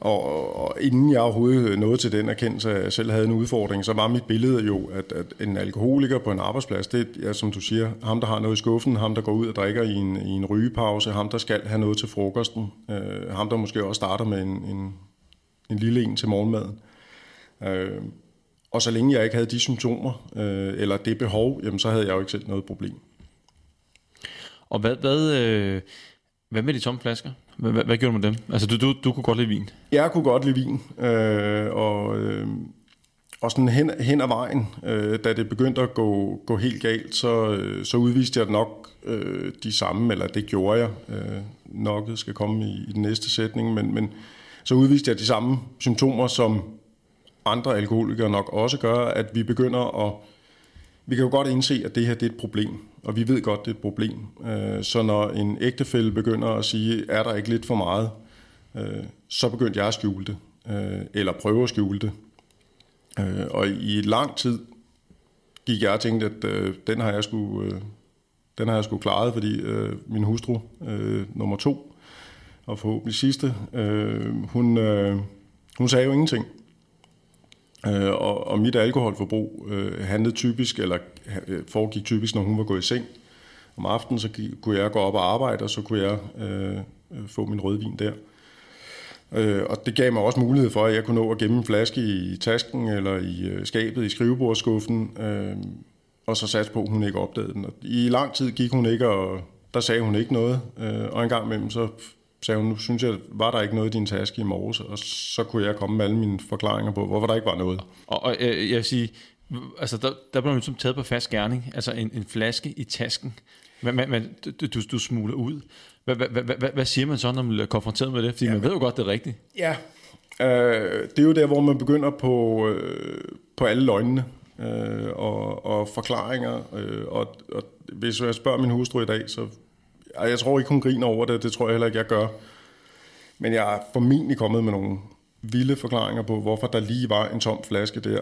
og, og inden jeg overhovedet nåede til den erkendelse, at jeg selv havde en udfordring, så var mit billede jo, at, at en alkoholiker på en arbejdsplads, det er, som du siger, ham, der har noget i skuffen, ham, der går ud og drikker i en, i en rygepause, ham, der skal have noget til frokosten, øh, ham, der måske også starter med en, en, en lille en til morgenmaden. Øh, og så længe jeg ikke havde de symptomer, øh, eller det behov, jamen, så havde jeg jo ikke selv noget problem. Og hvad, hvad, øh, hvad med de tomme flasker? Hvad, hvad, hvad gjorde du med dem? Altså, du, du, du kunne godt lide vin? Jeg kunne godt lide vin, øh, og, øh, og sådan hen, hen ad vejen, øh, da det begyndte at gå, gå helt galt, så, øh, så udviste jeg nok øh, de samme, eller det gjorde jeg øh, nok, skal komme i, i den næste sætning, men, men så udviste jeg de samme symptomer, som andre alkoholikere nok også gør, at vi begynder at... Vi kan jo godt indse, at det her det er et problem, og vi ved godt, det er et problem. Øh, så når en ægtefælle begynder at sige, er der ikke lidt for meget, øh, så begyndte jeg at skjule det, øh, eller prøve at skjule det. Og i lang tid gik jeg og tænkte, at den har jeg sgu, den har jeg sgu klaret, fordi min hustru, nummer to, og forhåbentlig sidste, hun, hun sagde jo ingenting. Øh, og, og mit alkoholforbrug øh, handlede typisk, eller øh, foregik typisk, når hun var gået i seng. Om aftenen, så kunne jeg gå op og arbejde, og så kunne jeg øh, øh, få min rødvin der. Øh, og det gav mig også mulighed for, at jeg kunne nå at gemme en flaske i tasken, eller i øh, skabet i skrivebordskuffen, øh, og så satte på, at hun ikke opdagede den. Og I lang tid gik hun ikke, og der sagde hun ikke noget. Øh, og en gang imellem, så sagde hun, nu synes jeg, var der ikke noget i din taske i morges, og så kunne jeg komme med alle mine forklaringer på, hvorfor der ikke var noget. Og, og øh, jeg vil sige, altså der, der blev man ligesom taget på fast gerning, altså en, en flaske i tasken, men, men, du, du, du smuler ud. Hvad, hvad, hvad, hvad, hvad siger man så, når man bliver konfronteret med det? Fordi ja, man ved jo godt, det er rigtigt. Ja, øh, det er jo der, hvor man begynder på, øh, på alle løgnene øh, og, og forklaringer. Øh, og, og hvis jeg spørger min hustru i dag, så jeg tror ikke, hun griner over det, det tror jeg heller ikke, jeg gør. Men jeg er formentlig kommet med nogle vilde forklaringer på, hvorfor der lige var en tom flaske der,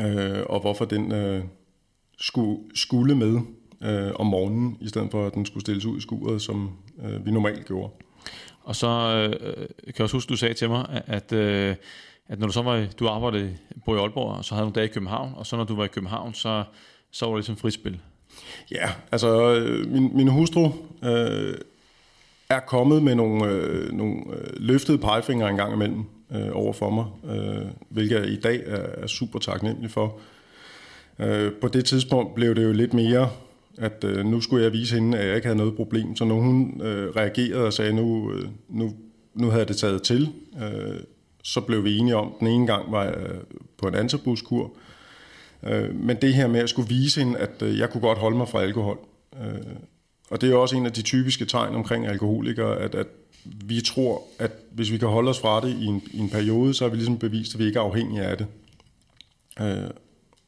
øh, og hvorfor den øh, skulle, skulle med øh, om morgenen, i stedet for at den skulle stilles ud i skuret, som øh, vi normalt gjorde. Og så øh, kan jeg også huske, du sagde til mig, at, øh, at når du så var, du arbejdede på i Aalborg, og så havde du en dag i København, og så når du var i København, så, så var det ligesom frispil. Ja, altså øh, min, min hustru øh, er kommet med nogle, øh, nogle øh, løftede pegefingre en gang imellem øh, over for mig, øh, hvilket jeg i dag er, er super taknemmelig for. Øh, på det tidspunkt blev det jo lidt mere, at øh, nu skulle jeg vise hende, at jeg ikke havde noget problem. Så når hun øh, reagerede og sagde, nu, øh, nu, nu havde det taget til, øh, så blev vi enige om, den ene gang var jeg på en antabuskur, Øh, Øh, men det her med at skulle vise hende, at øh, jeg kunne godt holde mig fra alkohol. Øh, og det er også en af de typiske tegn omkring alkoholikere, at, at vi tror, at hvis vi kan holde os fra det i en, i en periode, så har vi ligesom bevist, at vi ikke er afhængige af det. Øh,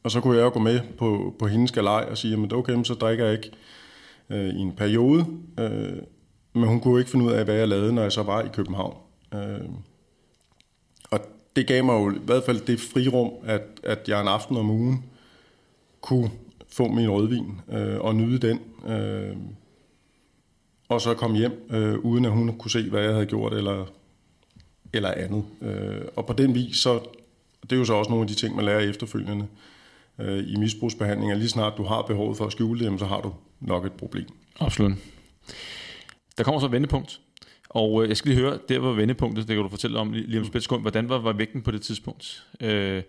og så kunne jeg jo gå med på, på hendes galej og sige, at okay, så drikker jeg ikke øh, i en periode. Øh, men hun kunne ikke finde ud af, hvad jeg lavede, når jeg så var i København. Øh, det gav mig jo i hvert fald det frirum, at, at jeg en aften om ugen kunne få min rødvin øh, og nyde den. Øh, og så komme hjem, øh, uden at hun kunne se, hvad jeg havde gjort eller, eller andet. Øh, og på den vis, så det er jo så også nogle af de ting, man lærer efterfølgende øh, i misbrugsbehandling, at lige snart du har behovet for at skjule det, så har du nok et problem. Absolut. Der kommer så et vendepunkt. Og øh, jeg skal lige høre, der var vendepunktet, det kan du fortælle om lige om et sekund. Hvordan var, var vægten på det tidspunkt? Øh,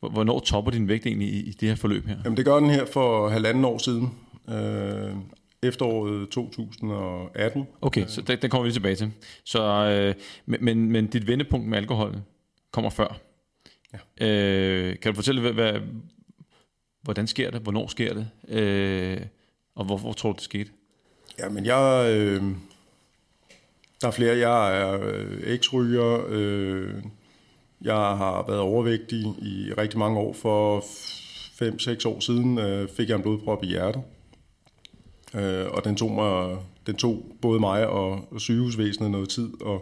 hvornår topper din vægt egentlig i, i det her forløb her? Jamen det gør den her for halvanden år siden. Øh, efteråret 2018. Okay, så den, den kommer vi lige tilbage til. Så, øh, men, men dit vendepunkt med alkohol kommer før. Ja. Øh, kan du fortælle, hvad, hvad, hvordan sker det? Hvornår sker det? Øh, og hvorfor tror du, det skete? Ja, men jeg... Øh, der er flere. Jeg er øh, eksryger. Øh, jeg har været overvægtig i rigtig mange år. For 5-6 år siden øh, fik jeg en blodprop i hjertet. Øh, og den tog, mig, den tog både mig og, og sygehusvæsenet noget tid at,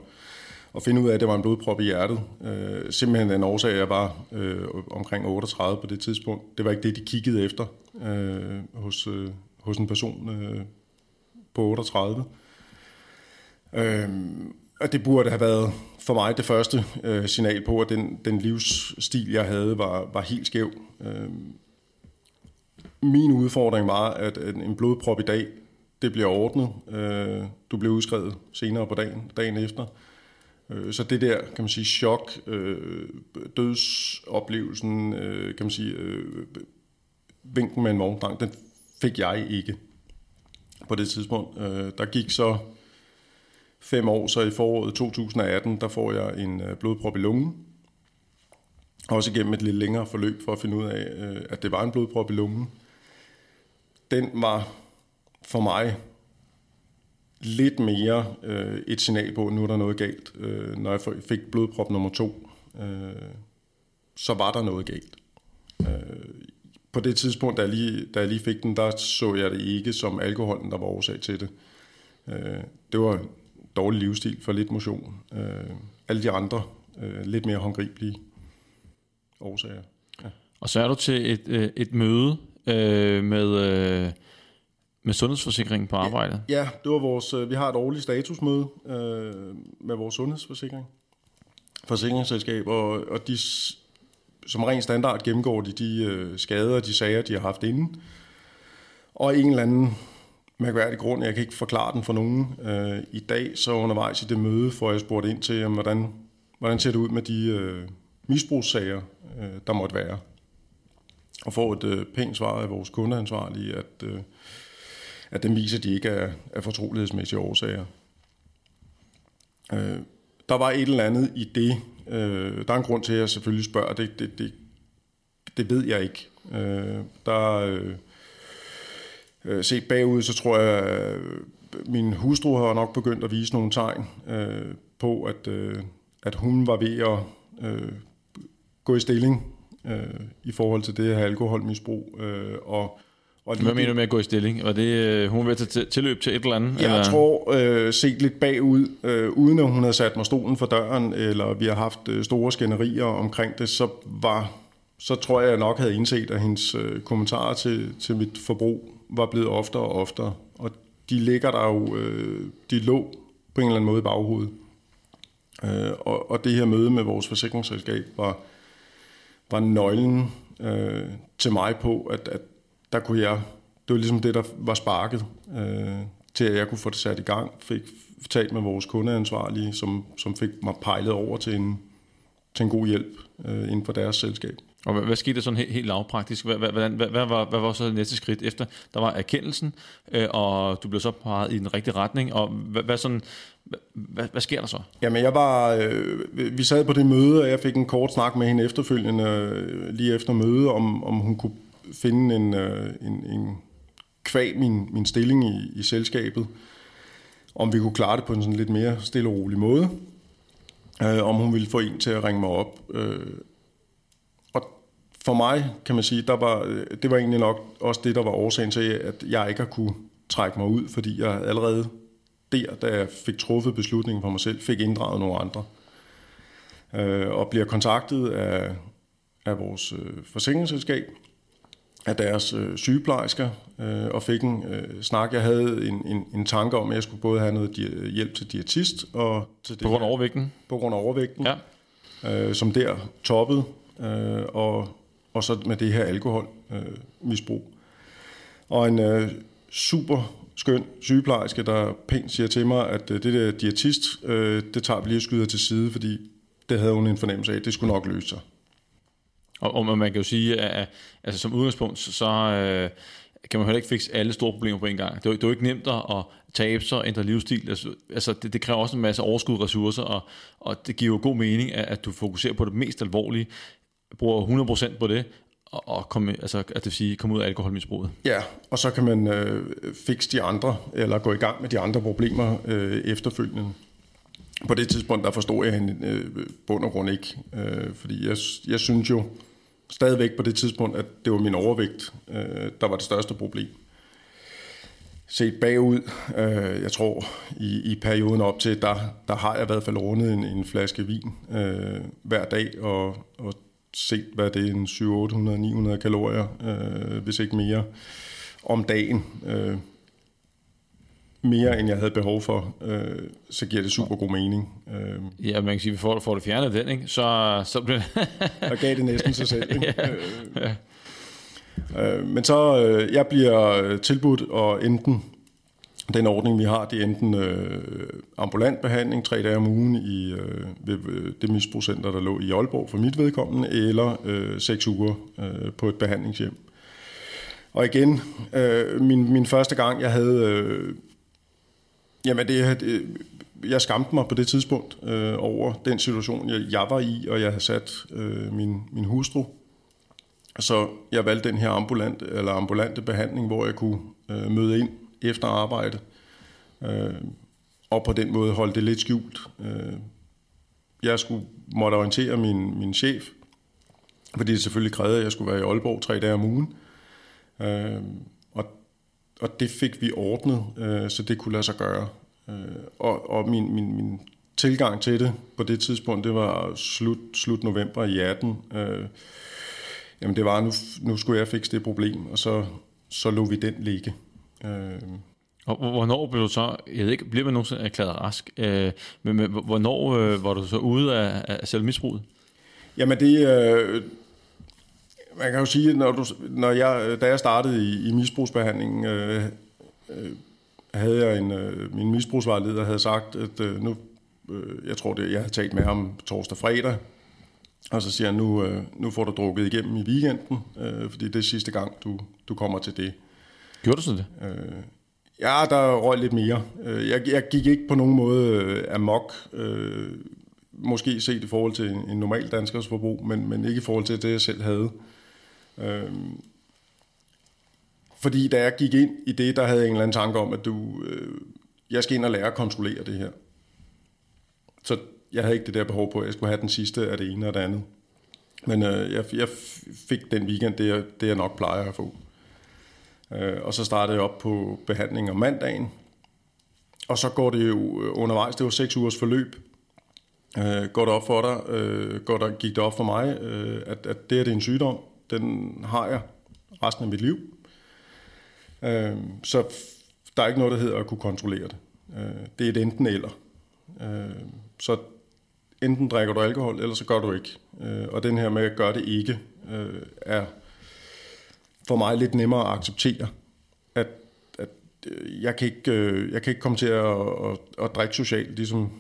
at finde ud af, at det var en blodprop i hjertet. Øh, simpelthen den årsag, jeg var øh, omkring 38 på det tidspunkt. Det var ikke det, de kiggede efter øh, hos, øh, hos en person øh, på 38. Øh, og det burde have været for mig det første øh, signal på, at den, den livsstil, jeg havde, var, var helt skæv. Øh, min udfordring var, at en blodprop i dag, det bliver ordnet. Øh, du bliver udskrevet senere på dagen, dagen efter. Øh, så det der, kan man sige, chok, øh, dødsoplevelsen, øh, kan man sige, øh, vinken med en vogndrang, den fik jeg ikke på det tidspunkt. Øh, der gik så fem år, så i foråret 2018, der får jeg en øh, blodprop i lungen. Også igennem et lidt længere forløb for at finde ud af, øh, at det var en blodprop i lungen. Den var for mig lidt mere øh, et signal på, at nu er der noget galt. Øh, når jeg fik blodprop nummer to, øh, så var der noget galt. Øh, på det tidspunkt, da jeg, lige, da jeg lige fik den, der så jeg det ikke som alkoholen, der var årsag til det. Øh, det var dårlig livsstil for lidt motion. Øh, alle de andre øh, lidt mere håndgribelige årsager. Ja. Og så er du til et, øh, et møde øh, med, øh, med sundhedsforsikringen på arbejdet. Ja, ja, det var vores, øh, vi har et årligt statusmøde øh, med vores sundhedsforsikring. Forsikringsselskab, og, og de, som ren standard gennemgår de de øh, skader de sager, de har haft inden. Og en eller anden mærkværdig grund, jeg kan ikke forklare den for nogen. Øh, I dag, så undervejs i det møde, får jeg spurgt ind til, hvordan, hvordan ser det ud med de øh, misbrugssager, øh, der måtte være. Og får et øh, pænt svar af vores kundeansvarlige, at, øh, at den viser, at de ikke er, er fortrolighedsmæssige årsager. Øh, der var et eller andet i det. Øh, der er en grund til, at jeg selvfølgelig spørger. Det, det, det, det ved jeg ikke. Øh, der... Øh, Øh, set bagud, så tror jeg, at min hustru har nok begyndt at vise nogle tegn øh, på, at, øh, at hun var ved at øh, gå i stilling øh, i forhold til det her alkoholmisbrug. Øh, og, og Hvad mener du med at gå i stilling? Var det, øh, hun var ved at tilløb til et eller andet? Jeg eller? tror, øh, set lidt bagud, øh, uden at hun havde sat mig stolen for døren, eller vi har haft øh, store skænderier omkring det, så var så tror jeg, jeg nok havde indset, at hendes øh, kommentarer til, til mit forbrug var blevet oftere og oftere. Og de ligger der jo, øh, de lå på en eller anden måde i baghovedet. Øh, og, og det her møde med vores forsikringsselskab var, var nøglen øh, til mig på, at, at der kunne jeg, det var ligesom det, der var sparket øh, til, at jeg kunne få det sat i gang. Fik talt med vores kundeansvarlige, som, som fik mig pejlet over til en, til en god hjælp øh, inden for deres selskab. Og hvad, hvad skete der sådan helt, helt lavpraktisk? Hvad, hvad, hvad, hvad, var, hvad var så det næste skridt efter? Der var erkendelsen, øh, og du blev så peget i den rigtige retning, og hvad, hvad, sådan, hvad, hvad sker der så? Jamen jeg var, øh, vi sad på det møde, og jeg fik en kort snak med hende efterfølgende, øh, lige efter møde, om, om hun kunne finde en, øh, en, en kvæg min, min stilling i, i selskabet, om vi kunne klare det på en sådan lidt mere stille og rolig måde, øh, om hun ville få en til at ringe mig op. Øh, for mig, kan man sige, der var, det var egentlig nok også det, der var årsagen til, at jeg ikke har kunne trække mig ud, fordi jeg allerede der, da jeg fik truffet beslutningen for mig selv, fik inddraget nogle andre. Øh, og bliver kontaktet af, af vores øh, forsikringsselskab, af deres øh, sygeplejersker, øh, og fik en øh, snak. Jeg havde en, en, en tanke om, at jeg skulle både have noget hjælp til diætist og til det På grund af overvægten? På grund af overvægten, ja. øh, som der toppede. Øh, og og så med det her alkoholmisbrug. Øh, og en øh, super skøn sygeplejerske, der pænt siger til mig, at øh, det der diætist, øh, det tager vi lige og skyder til side, fordi det havde hun en fornemmelse af, det skulle nok løse sig. Og, og man kan jo sige, at altså, som udgangspunkt, så øh, kan man heller ikke fikse alle store problemer på en gang. Det er, det er jo ikke nemt at tabe sig, og ændre livsstil. Altså, altså, det, det kræver også en masse overskud ressourcer, og, og det giver jo god mening, at, at du fokuserer på det mest alvorlige bruger 100% på det, og, og komme, altså, at det vil sige, komme ud af alkoholmisbruget. Ja, og så kan man øh, fikse de andre, eller gå i gang med de andre problemer øh, efterfølgende. På det tidspunkt, der forstod jeg hende øh, bund og grund ikke, øh, fordi jeg, jeg synes jo stadigvæk på det tidspunkt, at det var min overvægt, øh, der var det største problem. Set bagud, øh, jeg tror i, i perioden op til, der, der har jeg i hvert fald rundet en, en flaske vin øh, hver dag, og, og set, hvad det er, en 700, 800, 900 kalorier, øh, hvis ikke mere, om dagen. Øh, mere end jeg havde behov for, øh, så giver det super god mening. Øh, ja, man kan sige, at vi får, får det fjernet den, ikke? så, så bliver det... gav det næsten sig selv. Ikke? ja. Øh, øh, men så, øh, jeg bliver tilbudt og enten den ordning, vi har, det er enten øh, ambulant behandling tre dage om ugen i øh, ved, det misbrugscenter, der lå i Aalborg for mit vedkommende, eller øh, seks uger øh, på et behandlingshjem. Og igen, øh, min, min første gang, jeg havde... Øh, jamen, det, det, jeg skamte mig på det tidspunkt øh, over den situation, jeg, jeg var i, og jeg havde sat øh, min, min hustru. Så jeg valgte den her ambulant, eller ambulante behandling, hvor jeg kunne øh, møde ind efter arbejde, øh, og på den måde holde det lidt skjult. Øh, jeg skulle måtte orientere min, min chef, fordi det selvfølgelig krævede, at jeg skulle være i Aalborg tre dage om ugen. Øh, og, og det fik vi ordnet, øh, så det kunne lade sig gøre. Øh, og og min, min, min tilgang til det på det tidspunkt, det var slut, slut november i 18. Øh, jamen det var, nu, nu skulle jeg fikse det problem, og så, så lå vi den ligge. Øh, og hvornår blev du så, jeg ved ikke, bliver man nogensinde erklæret rask, øh, men, men hvornår øh, var du så ude af, af selv misbruget? Jamen det, øh, man kan jo sige, når du, når jeg, da jeg startede i, i misbrugsbehandlingen, øh, øh, havde jeg en, øh, min misbrugsvejleder havde sagt, at øh, nu, øh, jeg tror det, jeg havde talt med ham torsdag fredag, og så siger han, nu, øh, nu får du drukket igennem i weekenden, øh, fordi det er sidste gang, du, du kommer til det. Gjorde du så det? Øh, ja, der røg lidt mere. Øh, jeg, jeg gik ikke på nogen måde øh, amok, øh, måske set i forhold til en, en normal danskers forbrug, men, men ikke i forhold til det, jeg selv havde. Øh, fordi da jeg gik ind i det, der havde jeg en eller anden tanke om, at du, øh, jeg skal ind og lære at kontrollere det her. Så jeg havde ikke det der behov på, at jeg skulle have den sidste af det ene og det andet. Men øh, jeg, jeg fik den weekend, det jeg, det jeg nok plejer at få. Øh, og så startede jeg op på behandling om mandagen. Og så går det jo øh, undervejs, det var seks ugers forløb. Øh, går det op for dig, øh, går der, gik det op for mig, øh, at, at det her det er en sygdom, den har jeg resten af mit liv. Øh, så der er ikke noget, der hedder at kunne kontrollere det. Øh, det er et enten eller. Øh, så enten drikker du alkohol, eller så gør du ikke. Øh, og den her med at gøre det ikke, øh, er for mig lidt nemmere at acceptere, at, at øh, jeg, kan ikke, øh, jeg kan ikke komme til at, at, at drikke socialt, ligesom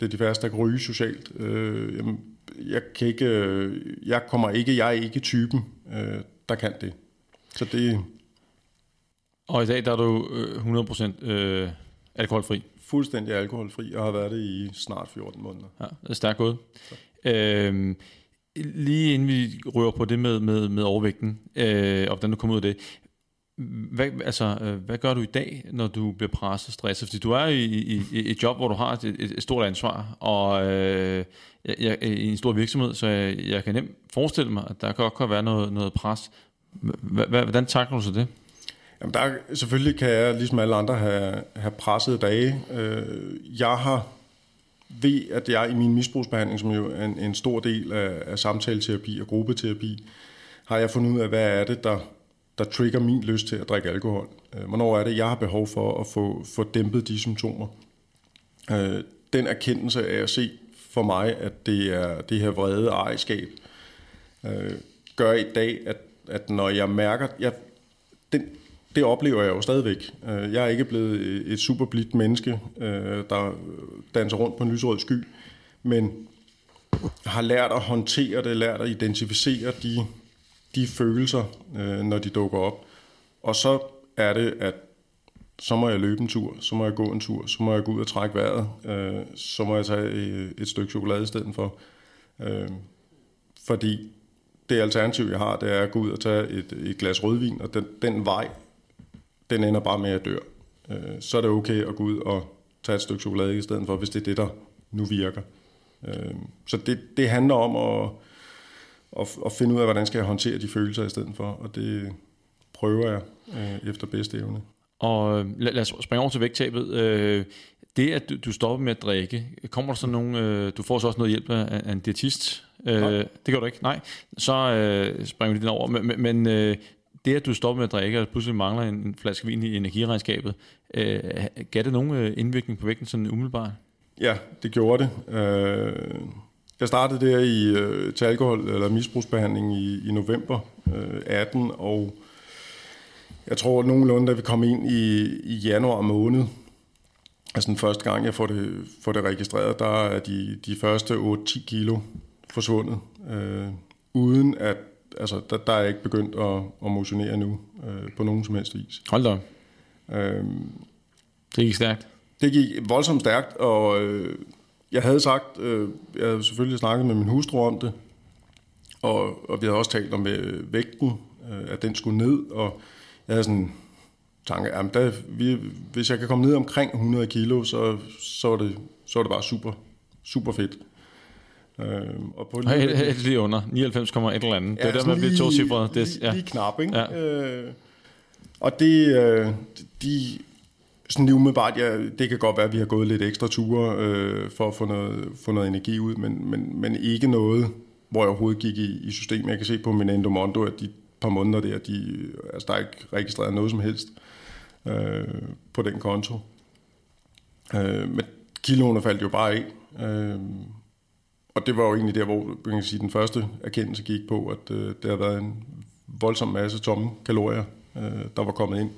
det er de færreste, der kan ryge socialt. Øh, jamen, jeg, kan ikke, jeg kommer ikke, jeg er ikke typen, der kan det. Så det... Og i dag der er du 100% øh, alkoholfri? Fuldstændig alkoholfri, og har været det i snart 14 måneder. Ja, det er stærkt gået. Øhm, lige inden vi rører på det med, med, med overvægten, øh, og hvordan du kommer ud af det, hvad, altså, øh, hvad gør du i dag, når du bliver presset og stresset? Fordi du er i, i, i et job, hvor du har et, et, et stort ansvar, og øh, jeg, i en stor virksomhed, så jeg, jeg kan nemt forestille mig, at der kan være noget, noget pres. Hvordan takler du så det? Jamen der, selvfølgelig kan jeg, ligesom alle andre, have, have presset dage. Øh, jeg har ved, at jeg i min misbrugsbehandling, som jo er en, en stor del af, af samtaleterapi og gruppeterapi, har jeg fundet ud af, hvad er det, der, der trigger min lyst til at drikke alkohol. Øh, hvornår er det, jeg har behov for at få, få dæmpet de symptomer. Øh, den erkendelse af at se for mig, at det er det her vrede ejerskab, øh, gør i dag, at, at når jeg mærker, jeg, den, det oplever jeg jo stadigvæk. Øh, jeg er ikke blevet et super blidt menneske, øh, der danser rundt på en lysrød sky, men har lært at håndtere det, lært at identificere de, de følelser, øh, når de dukker op. Og så er det, at så må jeg løbe en tur, så må jeg gå en tur, så må jeg gå ud og trække vejret, så må jeg tage et stykke chokolade i stedet for. Fordi det alternativ, jeg har, det er at gå ud og tage et, et glas rødvin, og den, den vej, den ender bare med at dør. Øh, så er det okay at gå ud og tage et stykke chokolade i stedet for, hvis det er det, der nu virker. Øh, så det, det handler om at, at, at finde ud af, hvordan skal jeg håndtere de følelser i stedet for, og det prøver jeg øh, efter bedste evne. Og øh, lad, lad os springe over til vægttabet. Øh, det, at du, du stopper med at drikke, kommer der så nogen, øh, du får så også noget hjælp af, af en diætist? Øh, det gør du ikke, nej. Så øh, springer vi lidt over. Men, men øh, det, at du stopper med at drikke, og pludselig mangler en, en flaske vin i energiregnskabet, øh, gav det nogen øh, indvirkning på vægten sådan umiddelbart? Ja, det gjorde det. Øh, jeg startede der i, øh, til alkohol- eller misbrugsbehandling i, i november øh, 18, og jeg tror nogenlunde, da vi kom ind i, i januar måned, altså den første gang, jeg får det, får det registreret, der er de, de første 8-10 kilo forsvundet, øh, uden at, altså der, der er jeg ikke begyndt at, at motionere nu øh, på nogen som helst vis. Hold da. Øh, det gik stærkt. Det gik voldsomt stærkt, og øh, jeg havde sagt, øh, jeg havde selvfølgelig snakket med min hustru om det, og, og vi havde også talt om øh, vægten, øh, at den skulle ned, og jeg havde sådan tanke, at der, vi, hvis jeg kan komme ned omkring 100 kilo, så, så, er det, så er det bare super, super fedt. Øh, og på lige, helt lige under, 99,1 eller andet. Ja, det er der, man bliver to cifre. Det, ja. Lige knap, ikke? Ja. Øh, og det, øh, de, sådan lige umiddelbart, ja, det kan godt være, at vi har gået lidt ekstra ture øh, for at få noget, få noget energi ud, men, men, men ikke noget, hvor jeg overhovedet gik i, i systemet. Jeg kan se på min Endomondo, at de par måneder der, de, altså der er ikke registreret noget som helst øh, på den konto. Øh, men kiloene faldt jo bare af. Øh, og det var jo egentlig der, hvor man kan sige, den første erkendelse gik på, at øh, der har været en voldsom masse tomme kalorier, øh, der var kommet ind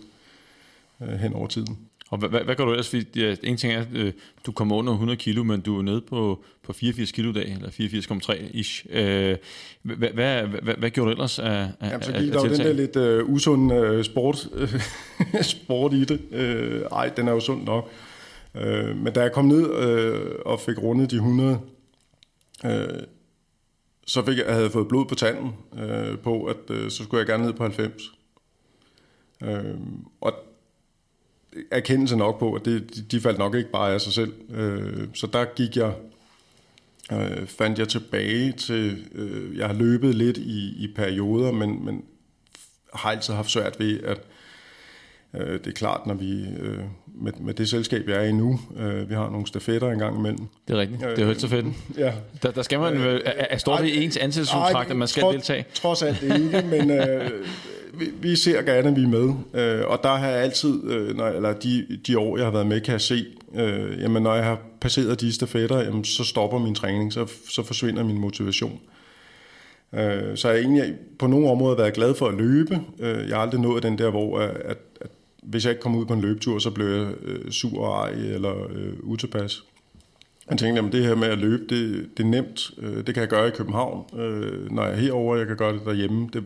øh, hen over tiden. Og hvad, hvad, hvad gør du ellers? Fordi, ja, en ting er, at øh, du kommer under 100 kilo, men du er nede på, på 84 kilo dag, eller 84,3 ish. Øh, hvad, hvad, hvad, hvad gjorde du ellers af, af Jamen, så gik der jo den der lidt øh, usund øh, sport, øh, sport i det. Øh, ej, den er jo sund nok. Øh, men da jeg kom ned øh, og fik rundet de 100, øh, så fik jeg, jeg havde fået blod på tanden øh, på, at øh, så skulle jeg gerne ned på 90. Øh, og erkendelse nok på, at det, de faldt nok ikke bare af sig selv. Øh, så der gik jeg, øh, fandt jeg tilbage til, øh, jeg har løbet lidt i, i perioder, men, men har altid haft svært ved, at øh, det er klart, når vi øh, med, med det selskab, jeg er i nu, øh, vi har nogle stafetter engang imellem. Det er rigtigt, det er helt så fedt. Ja. Der, der skal man, øh, er, er står det i ens ansættelseskontrakt, at man skal trods, deltage? Trods alt ikke, men øh, vi, vi ser gerne, at vi er med. Øh, og der har jeg altid, øh, når, eller de, de år, jeg har været med, kan jeg se, øh, jamen når jeg har passeret de stafetter, jamen, så stopper min træning, så, så forsvinder min motivation. Øh, så jeg har egentlig på nogle områder været glad for at løbe. Øh, jeg har aldrig nået den der, hvor at, at, at hvis jeg ikke kom ud på en løbetur, så blev jeg øh, sur og ej eller øh, utilpas. Jeg tænkte, at det her med at løbe, det, det er nemt. Øh, det kan jeg gøre i København. Øh, når jeg er herovre, jeg kan gøre det derhjemme. Det,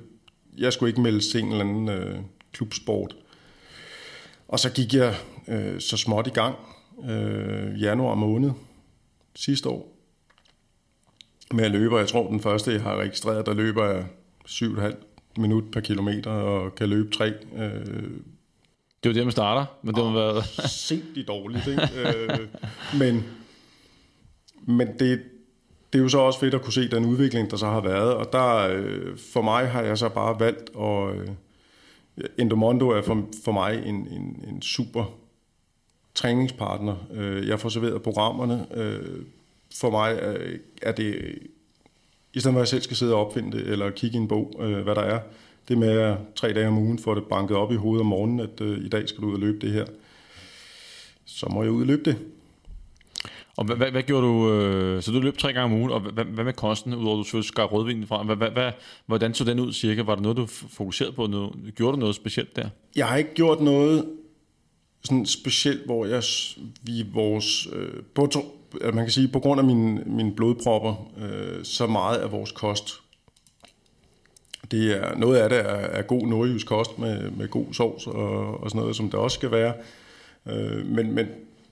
jeg skulle ikke melde til en eller anden øh, klubsport. Og så gik jeg øh, så småt i gang øh, januar måned sidste år med at løbe. Jeg tror, den første, jeg har registreret, der løber jeg 7,5 minut per kilometer og kan løbe 3. Øh, det er jo det, man starter, men det må være... Sindssygt dårligt, ikke? øh, men, men det, det er jo så også fedt at kunne se den udvikling, der så har været, og der, øh, for mig har jeg så bare valgt, og øh, Endomondo er for, for mig en, en, en super træningspartner. Øh, jeg får serveret programmerne. Øh, for mig er, er det, i stedet for at jeg selv skal sidde og opfinde det, eller kigge i en bog, øh, hvad der er, det med at tre dage om ugen får det banket op i hovedet om morgenen, at øh, i dag skal du ud og løbe det her. Så må jeg ud og løbe det. Og hvad, hvad, hvad gjorde du? Øh, så du løb tre gange om ugen, og hvad, hvad med kosten, udover at du skar rødvinen fra? Hvad, hvad, hvad, hvordan så den ud cirka? Var der noget, du fokuserede på? Noget, gjorde du noget specielt der? Jeg har ikke gjort noget sådan specielt, hvor jeg, vi vores, øh, på, man kan sige, på grund af mine, mine blodpropper, øh, så meget af vores kost. Det er, noget af det er, er god nordjysk kost med, med god sovs og, og sådan noget, som det også skal være. Øh, men, men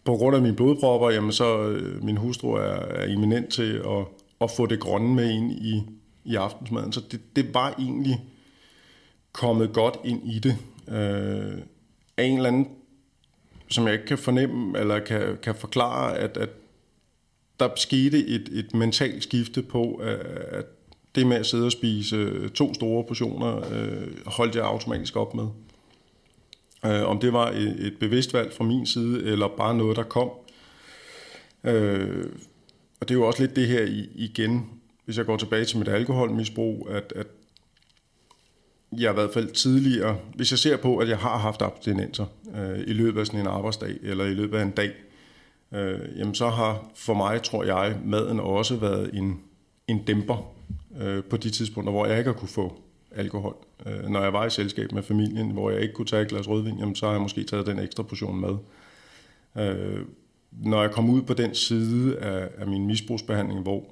på grund af mine blodpropper, jamen så øh, min hustru er, er eminent til at, at få det grønne med ind i, i aftensmaden. Så det, det var egentlig kommet godt ind i det. Øh, af en eller anden, som jeg ikke kan fornemme, eller kan, kan forklare, at, at der skete et, et mentalt skifte på, at det med at sidde og spise øh, to store portioner, øh, holdt jeg automatisk op med. Øh, om det var et, et bevidst valg fra min side, eller bare noget, der kom. Øh, og det er jo også lidt det her igen, hvis jeg går tilbage til mit alkoholmisbrug, at, at jeg i hvert fald tidligere, hvis jeg ser på, at jeg har haft abstinenser øh, i løbet af sådan en arbejdsdag, eller i løbet af en dag, øh, jamen så har for mig, tror jeg, maden også været en, en dæmper øh, på de tidspunkter, hvor jeg ikke har kunne få alkohol. Øh, når jeg var i selskab med familien, hvor jeg ikke kunne tage et glas rødvin, jamen, så har jeg måske taget den ekstra portion med. Øh, når jeg kom ud på den side af, af min misbrugsbehandling, hvor,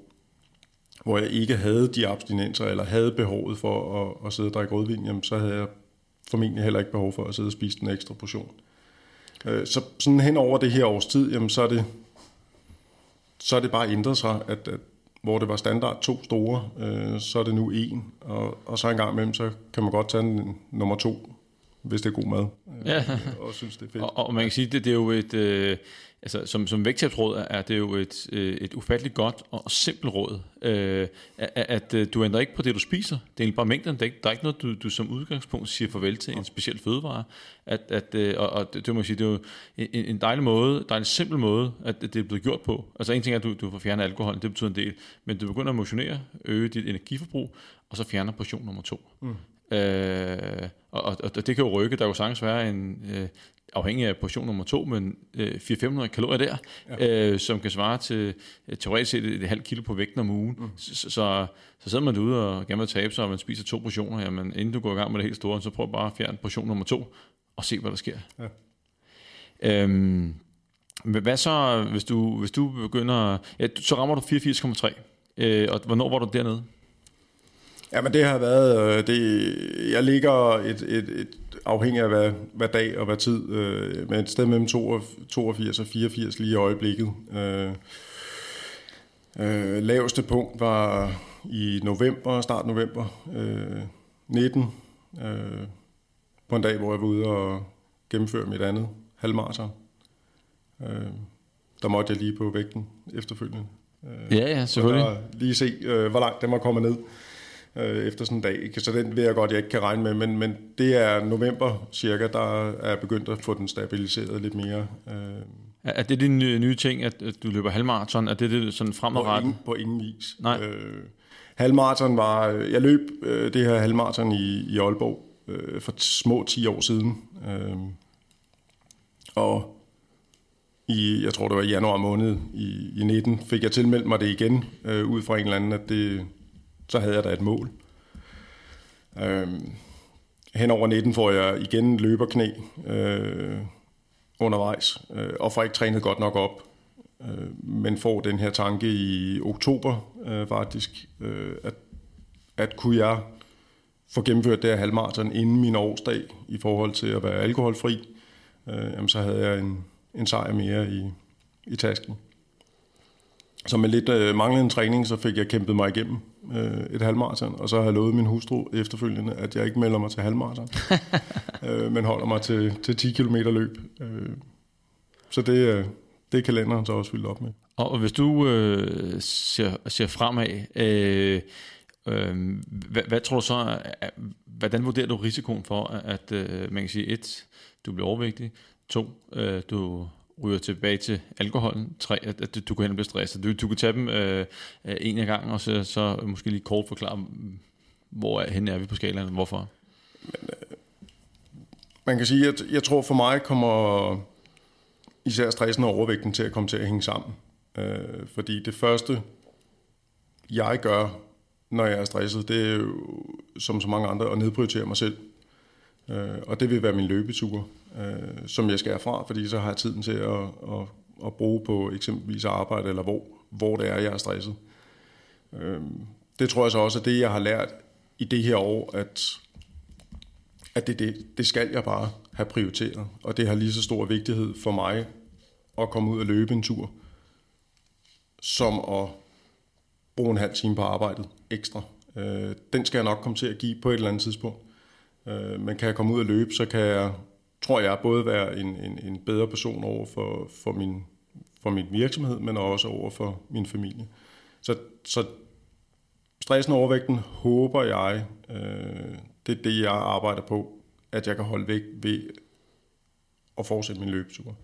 hvor jeg ikke havde de abstinenser, eller havde behovet for at, at sidde og drikke rødvin, jamen, så havde jeg formentlig heller ikke behov for at sidde og spise den ekstra portion. Øh, så sådan hen over det her års tid, jamen, så er det, så er det bare ændret sig, at, at hvor det var standard to store, øh, så er det nu en, og, og så en gang imellem, så kan man godt tage en nummer to, hvis det er god mad, øh, ja. og synes det er fedt. Og, og man kan sige, det, det er jo et, øh, altså, som, som vægttabsråd er det jo et, øh, et ufatteligt godt og simpelt råd, øh, at, at øh, du ændrer ikke på det, du spiser. Det er bare mængden. Der er ikke, der er ikke noget, du, du som udgangspunkt siger farvel til en speciel fødevare. At, at, øh, og, og det, det, må sige, det er jo en, en dejlig måde, dejlig simpel måde, at det er blevet gjort på. Altså en ting er, at du, du får fjernet alkohol, det betyder en del, men du begynder at motionere, øge dit energiforbrug, og så fjerner portion nummer to. Mm. Øh, og, og, og det kan jo rykke. Der kan jo sagtens være en, øh, afhængig af portion nummer to, men øh, 400-500 kalorier der, ja. øh, som kan svare til øh, teoretisk set et, et halvt kilo på vægten om ugen. Mm. Så, så, så sidder man derude og gerne vil tabe sig, og man spiser to portioner, jamen inden du går i gang med det helt store, så prøv bare at fjerne portion nummer to, og se, hvad der sker. Ja. Øhm, hvad så, hvis du, hvis du begynder... Ja, så rammer du 84,3. Øh, og hvornår var du dernede? Jamen det har været, øh, det, jeg ligger et, et, et afhængig af hvad, hvad dag og hvad tid, øh, med et sted mellem 82 og 84 lige i øjeblikket. Øh, øh, laveste punkt var i november, start november øh, 19, øh, på en dag, hvor jeg var ude og gennemføre mit andet halvmarathon. Øh, der måtte jeg lige på vægten efterfølgende. Øh, ja, ja, selvfølgelig. Lige se, øh, hvor langt den var kommet ned øh, efter sådan en dag. Så den ved jeg godt, jeg ikke kan regne med, men, men det er november cirka, der er begyndt at få den stabiliseret lidt mere. Øh. Er det din nye, ting, at, at du løber halvmarathon? Er det det sådan fremadrettet? På ingen, på ingen vis. Nej. Øh, halvmarathon var, jeg løb øh, det her halvmarathon i, i Aalborg øh, for små 10 år siden. Øh, og i, jeg tror det var i januar måned i, i 19, fik jeg tilmeldt mig det igen, øh, ud fra en eller anden, at det, så havde jeg da et mål. Øhm, hen over 19 får jeg igen løberknæ øh, undervejs, øh, og får ikke trænet godt nok op, øh, men får den her tanke i oktober øh, faktisk, øh, at, at kunne jeg få gennemført det her halvmarathon inden min årsdag i forhold til at være alkoholfri, øh, jamen, så havde jeg en, en sejr mere i, i tasken. Så med lidt øh, manglende træning, så fik jeg kæmpet mig igennem øh, et halvmarathon, og så har jeg lovet min hustru efterfølgende, at jeg ikke melder mig til halvmarathon, øh, men holder mig til, til 10 km løb. Øh, så det, øh, det er kalenderen så også fyldt op med. Og hvis du øh, ser, ser fremad, øh, øh, hvad, hvad tror du så, hvordan vurderer du risikoen for, at øh, man kan sige, et, du bliver overvægtig, to, øh, du ryger tilbage til alkoholen. Tre, at, at du kan hen og blive stresset. Du, du kan tage dem øh, øh en af gangen, og så, så måske lige kort forklare, mm, hvor er, hen er vi på skalaen, hvorfor? Men, øh, man kan sige, at jeg tror for mig kommer især stressen og overvægten til at komme til at hænge sammen. Øh, fordi det første, jeg gør, når jeg er stresset, det er jo, som så mange andre, at nedprioritere mig selv. Øh, og det vil være min løbetur øh, som jeg skal herfra, fordi så har jeg tiden til at, at, at bruge på eksempelvis arbejde, eller hvor, hvor det er, jeg er stresset. Øh, det tror jeg så også er det, jeg har lært i det her år, at, at det, det, det skal jeg bare have prioriteret, og det har lige så stor vigtighed for mig at komme ud og løbe en tur, som at bruge en halv time på arbejdet ekstra. Øh, den skal jeg nok komme til at give på et eller andet tidspunkt. Øh, men kan jeg komme ud og løbe, så kan jeg, tror jeg, både være en, en, en bedre person over for, for, min, for min virksomhed, men også over for min familie. Så, så stressen og overvægten håber jeg, øh, det er det, jeg arbejder på, at jeg kan holde væk ved at fortsætte min løbetur.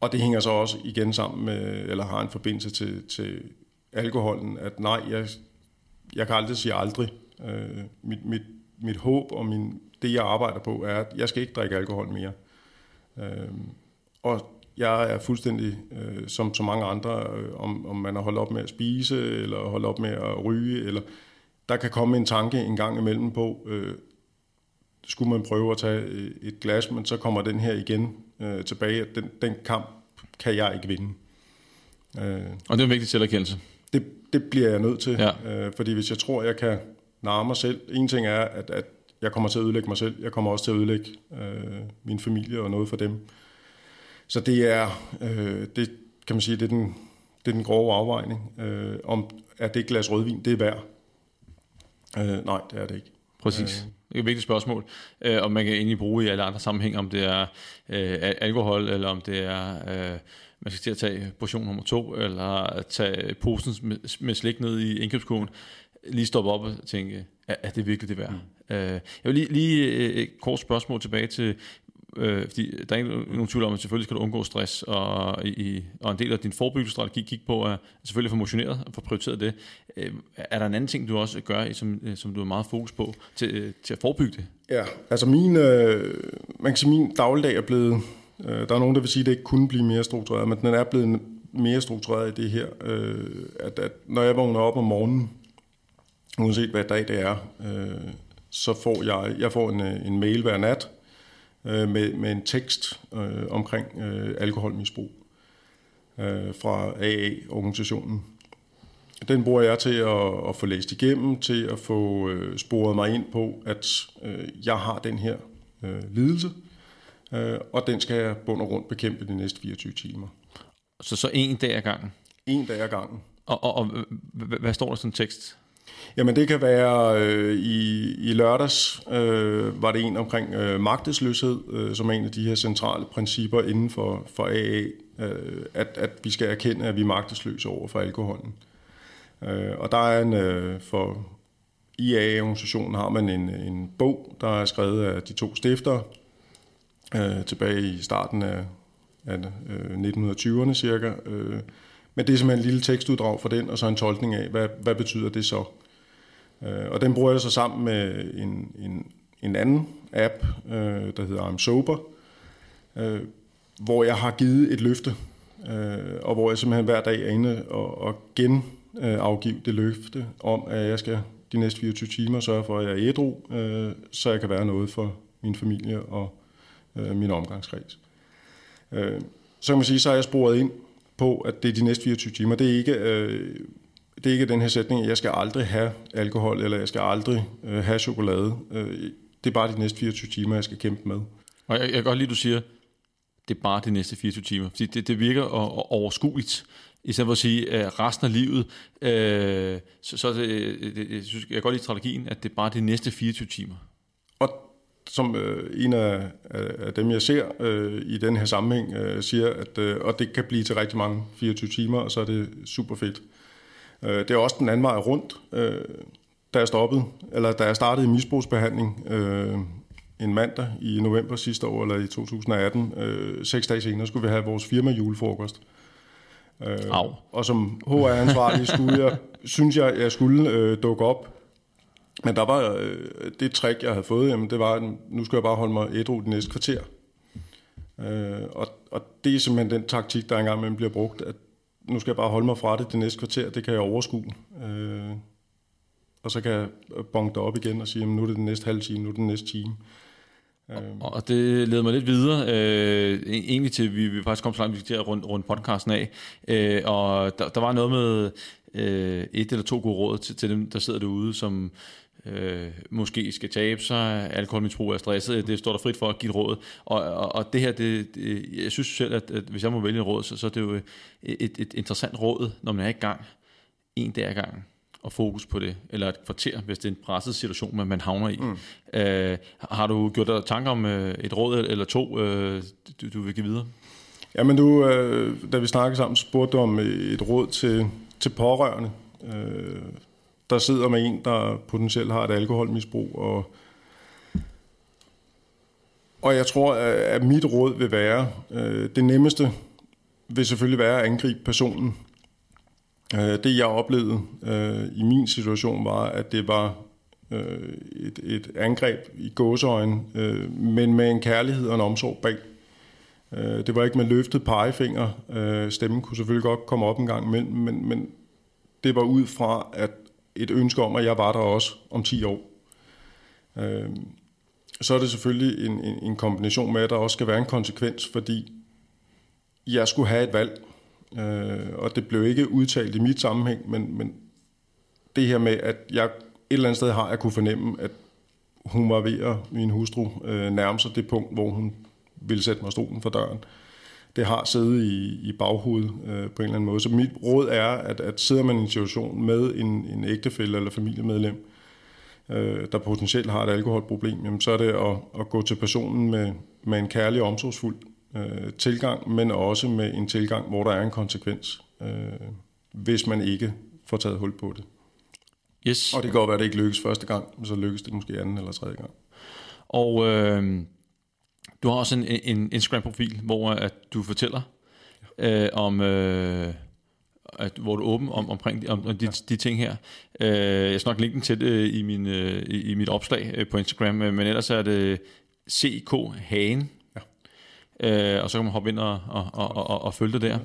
Og det hænger så også igen sammen med, eller har en forbindelse til, til alkoholen, at nej, jeg, jeg kan aldrig sige aldrig. Øh, mit, mit, mit håb og min, det, jeg arbejder på, er, at jeg skal ikke drikke alkohol mere. Øh, og jeg er fuldstændig, øh, som så mange andre, øh, om, om man har holdt op med at spise, eller holdt op med at ryge, eller der kan komme en tanke en gang imellem på, øh, skulle man prøve at tage et glas, men så kommer den her igen øh, tilbage, at den, den kamp kan jeg ikke vinde. Øh, og det er en vigtig selverkendelse. Det, det bliver jeg nødt til, ja. øh, fordi hvis jeg tror, jeg kan narre mig selv, en ting er, at, at jeg kommer til at ødelægge mig selv, jeg kommer også til at ødelægge øh, min familie og noget for dem. Så det er, øh, det kan man sige, det er den, det er den grove afvejning. Øh, om er det glas rødvin, det er værd? Øh, nej, det er det ikke. Præcis. Øh, det er et vigtigt spørgsmål, øh, om man kan egentlig bruge i alle andre sammenhæng, om det er øh, alkohol, eller om det er, øh, man skal til at tage portion nummer to, eller at tage posen med, med slik ned i indkøbskurven, lige stoppe op og tænke, er, er det virkelig det værd? Mm. Øh, jeg vil lige, lige et kort spørgsmål tilbage til, Øh, fordi der er ikke nogen tvivl om, at selvfølgelig skal du undgå stress, og, i, og en del af din forebyggelsesstrategi kigge på at selvfølgelig få motioneret og få prioriteret det. Øh, er der en anden ting, du også gør, som, øh, som du er meget fokus på til, øh, til at forebygge det? Ja, altså min, øh, man kan sige, min dagligdag er blevet, øh, der er nogen, der vil sige, at det ikke kunne blive mere struktureret, men den er blevet mere struktureret i det her, øh, at, at når jeg vågner op om morgenen, uanset hvad dag det er, øh, så får jeg, jeg får en, en mail hver nat, øh, med, med en tekst øh, omkring øh, alkoholmisbrug øh, fra AA-organisationen. Den bruger jeg til at, at få læst igennem, til at få øh, sporet mig ind på, at øh, jeg har den her øh, lidelse, øh, og den skal jeg bund og rundt bekæmpe de næste 24 timer. Så så en dag ad gangen? En dag ad gangen. Og, og, og hvad står der sådan en tekst? Jamen det kan være, øh, i, i lørdags øh, var det en omkring øh, magtesløshed, øh, som er en af de her centrale principper inden for, for AA, øh, at, at vi skal erkende, at vi er magtesløse over for alkoholen. Øh, og der er en, øh, for i AA-organisationen har man en, en bog, der er skrevet af de to stifter øh, tilbage i starten af, af øh, 1920'erne cirka, øh, men det er simpelthen en lille tekstuddrag for den, og så en tolkning af, hvad, hvad betyder det så? Øh, og den bruger jeg så sammen med en, en, en anden app, øh, der hedder I'm Sober, øh, hvor jeg har givet et løfte, øh, og hvor jeg simpelthen hver dag er inde og, og gen øh, afgive det løfte om, at jeg skal de næste 24 timer sørge for, at jeg er ædru, øh, så jeg kan være noget for min familie og øh, min omgangskreds. Øh, så kan man sige, så er jeg sporet ind på, at det er de næste 24 timer. Det er ikke, øh, det er ikke den her sætning, at jeg skal aldrig have alkohol, eller jeg skal aldrig øh, have chokolade. Øh, det er bare de næste 24 timer, jeg skal kæmpe med. Og jeg, jeg kan godt lide, at du siger, det er bare de næste 24 timer. Fordi det, det virker overskueligt. I stedet for at sige, at resten af livet, øh, så, så det, det, jeg, synes, jeg kan godt lide strategien, at det er bare de næste 24 timer. Og som øh, en af, af dem, jeg ser øh, i den her sammenhæng, øh, siger, at øh, og det kan blive til rigtig mange 24 timer, og så er det super fedt. Øh, det er også den anden vej rundt. Øh, da jeg stoppede, eller da jeg startede i misbrugsbehandling øh, en mandag i november sidste år, eller i 2018, øh, seks dage senere, skulle vi have vores firma julefrokost. Øh, Au. Og som HR-ansvarlig skulle jeg, synes jeg, jeg skulle øh, dukke op men der var øh, det trick, jeg havde fået, jamen, det var, at nu skal jeg bare holde mig ædru de næste kvarter. Øh, og, og det er simpelthen den taktik, der engang imellem bliver brugt, at nu skal jeg bare holde mig fra det det næste kvarter, det kan jeg overskue. Øh, og så kan jeg øh, bonge det op igen og sige, jamen, nu er det den næste halve time, nu er det den næste time. Øh. Og, og det leder mig lidt videre, øh, e-, egentlig til, vi, vi faktisk kom så langt, vi til at runde, runde podcasten af, øh, og der, der var noget med øh, et eller to gode råd til, til dem, der sidder derude, som øh, måske skal tabe sig, alkoholmisbrug er stresset, det står der frit for at give råd. Og, og, og det her, det, det, jeg synes selv, at, at hvis jeg må vælge et råd, så, så er det jo et, et, et interessant råd, når man er i gang, en dag ad gangen. og fokus på det, eller et kvarter, hvis det er en presset situation, man, man havner i. Mm. Øh, har du gjort dig tanker om øh, et råd eller to, øh, du, du vil give videre? Jamen du, øh, da vi snakkede sammen, spurgte du om et råd til, til pårørende. Øh, der sidder med en, der potentielt har et alkoholmisbrug, og, og jeg tror, at mit råd vil være, øh, det nemmeste vil selvfølgelig være at angribe personen. Øh, det jeg oplevede øh, i min situation var, at det var øh, et, et angreb i gåseøjen, øh, men med en kærlighed og en omsorg bag. Øh, det var ikke med løftet pegefinger. Øh, stemmen kunne selvfølgelig godt komme op en gang imellem, men, men det var ud fra at et ønske om, at jeg var der også om 10 år. Øh, så er det selvfølgelig en, en, en kombination med, at der også skal være en konsekvens, fordi jeg skulle have et valg, øh, og det blev ikke udtalt i mit sammenhæng, men, men det her med, at jeg et eller andet sted har jeg kunne fornemme, at hun var ved at, min hustru, øh, nærme sig det punkt, hvor hun ville sætte mig stolen for døren. Det har siddet i, i baghovedet øh, på en eller anden måde. Så mit råd er, at, at sidder man i en situation med en, en ægtefælle eller familiemedlem, øh, der potentielt har et alkoholproblem, jamen, så er det at, at gå til personen med, med en kærlig og omsorgsfuld øh, tilgang, men også med en tilgang, hvor der er en konsekvens, øh, hvis man ikke får taget hul på det. Yes. Og det kan godt være, at det ikke lykkes første gang, men så lykkes det måske anden eller tredje gang. Og øh, du har også en, en Instagram-profil, hvor at du fortæller øh, om... Øh, at, hvor du er åben om, omkring om, om de, ja. de ting her. Øh, jeg skal nok linke den til det i, min, øh, i, mit opslag øh, på Instagram, men ellers er det CK Hagen øh, og så kan man hoppe ind og, og, og, og, og følge det der.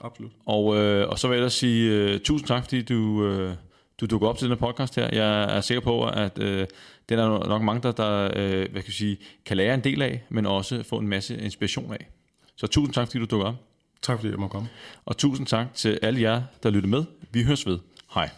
Absolut. Og, øh, og så vil jeg ellers sige uh, tusind tak, fordi du, uh, du dukker op til den her podcast her. Jeg er sikker på, at uh, den er nok mange, der, der uh, hvad kan, jeg sige, kan lære en del af, men også få en masse inspiration af. Så tusind tak, fordi du dukker op. Tak fordi jeg må komme. Og tusind tak til alle jer, der lytter med. Vi høres ved. Hej.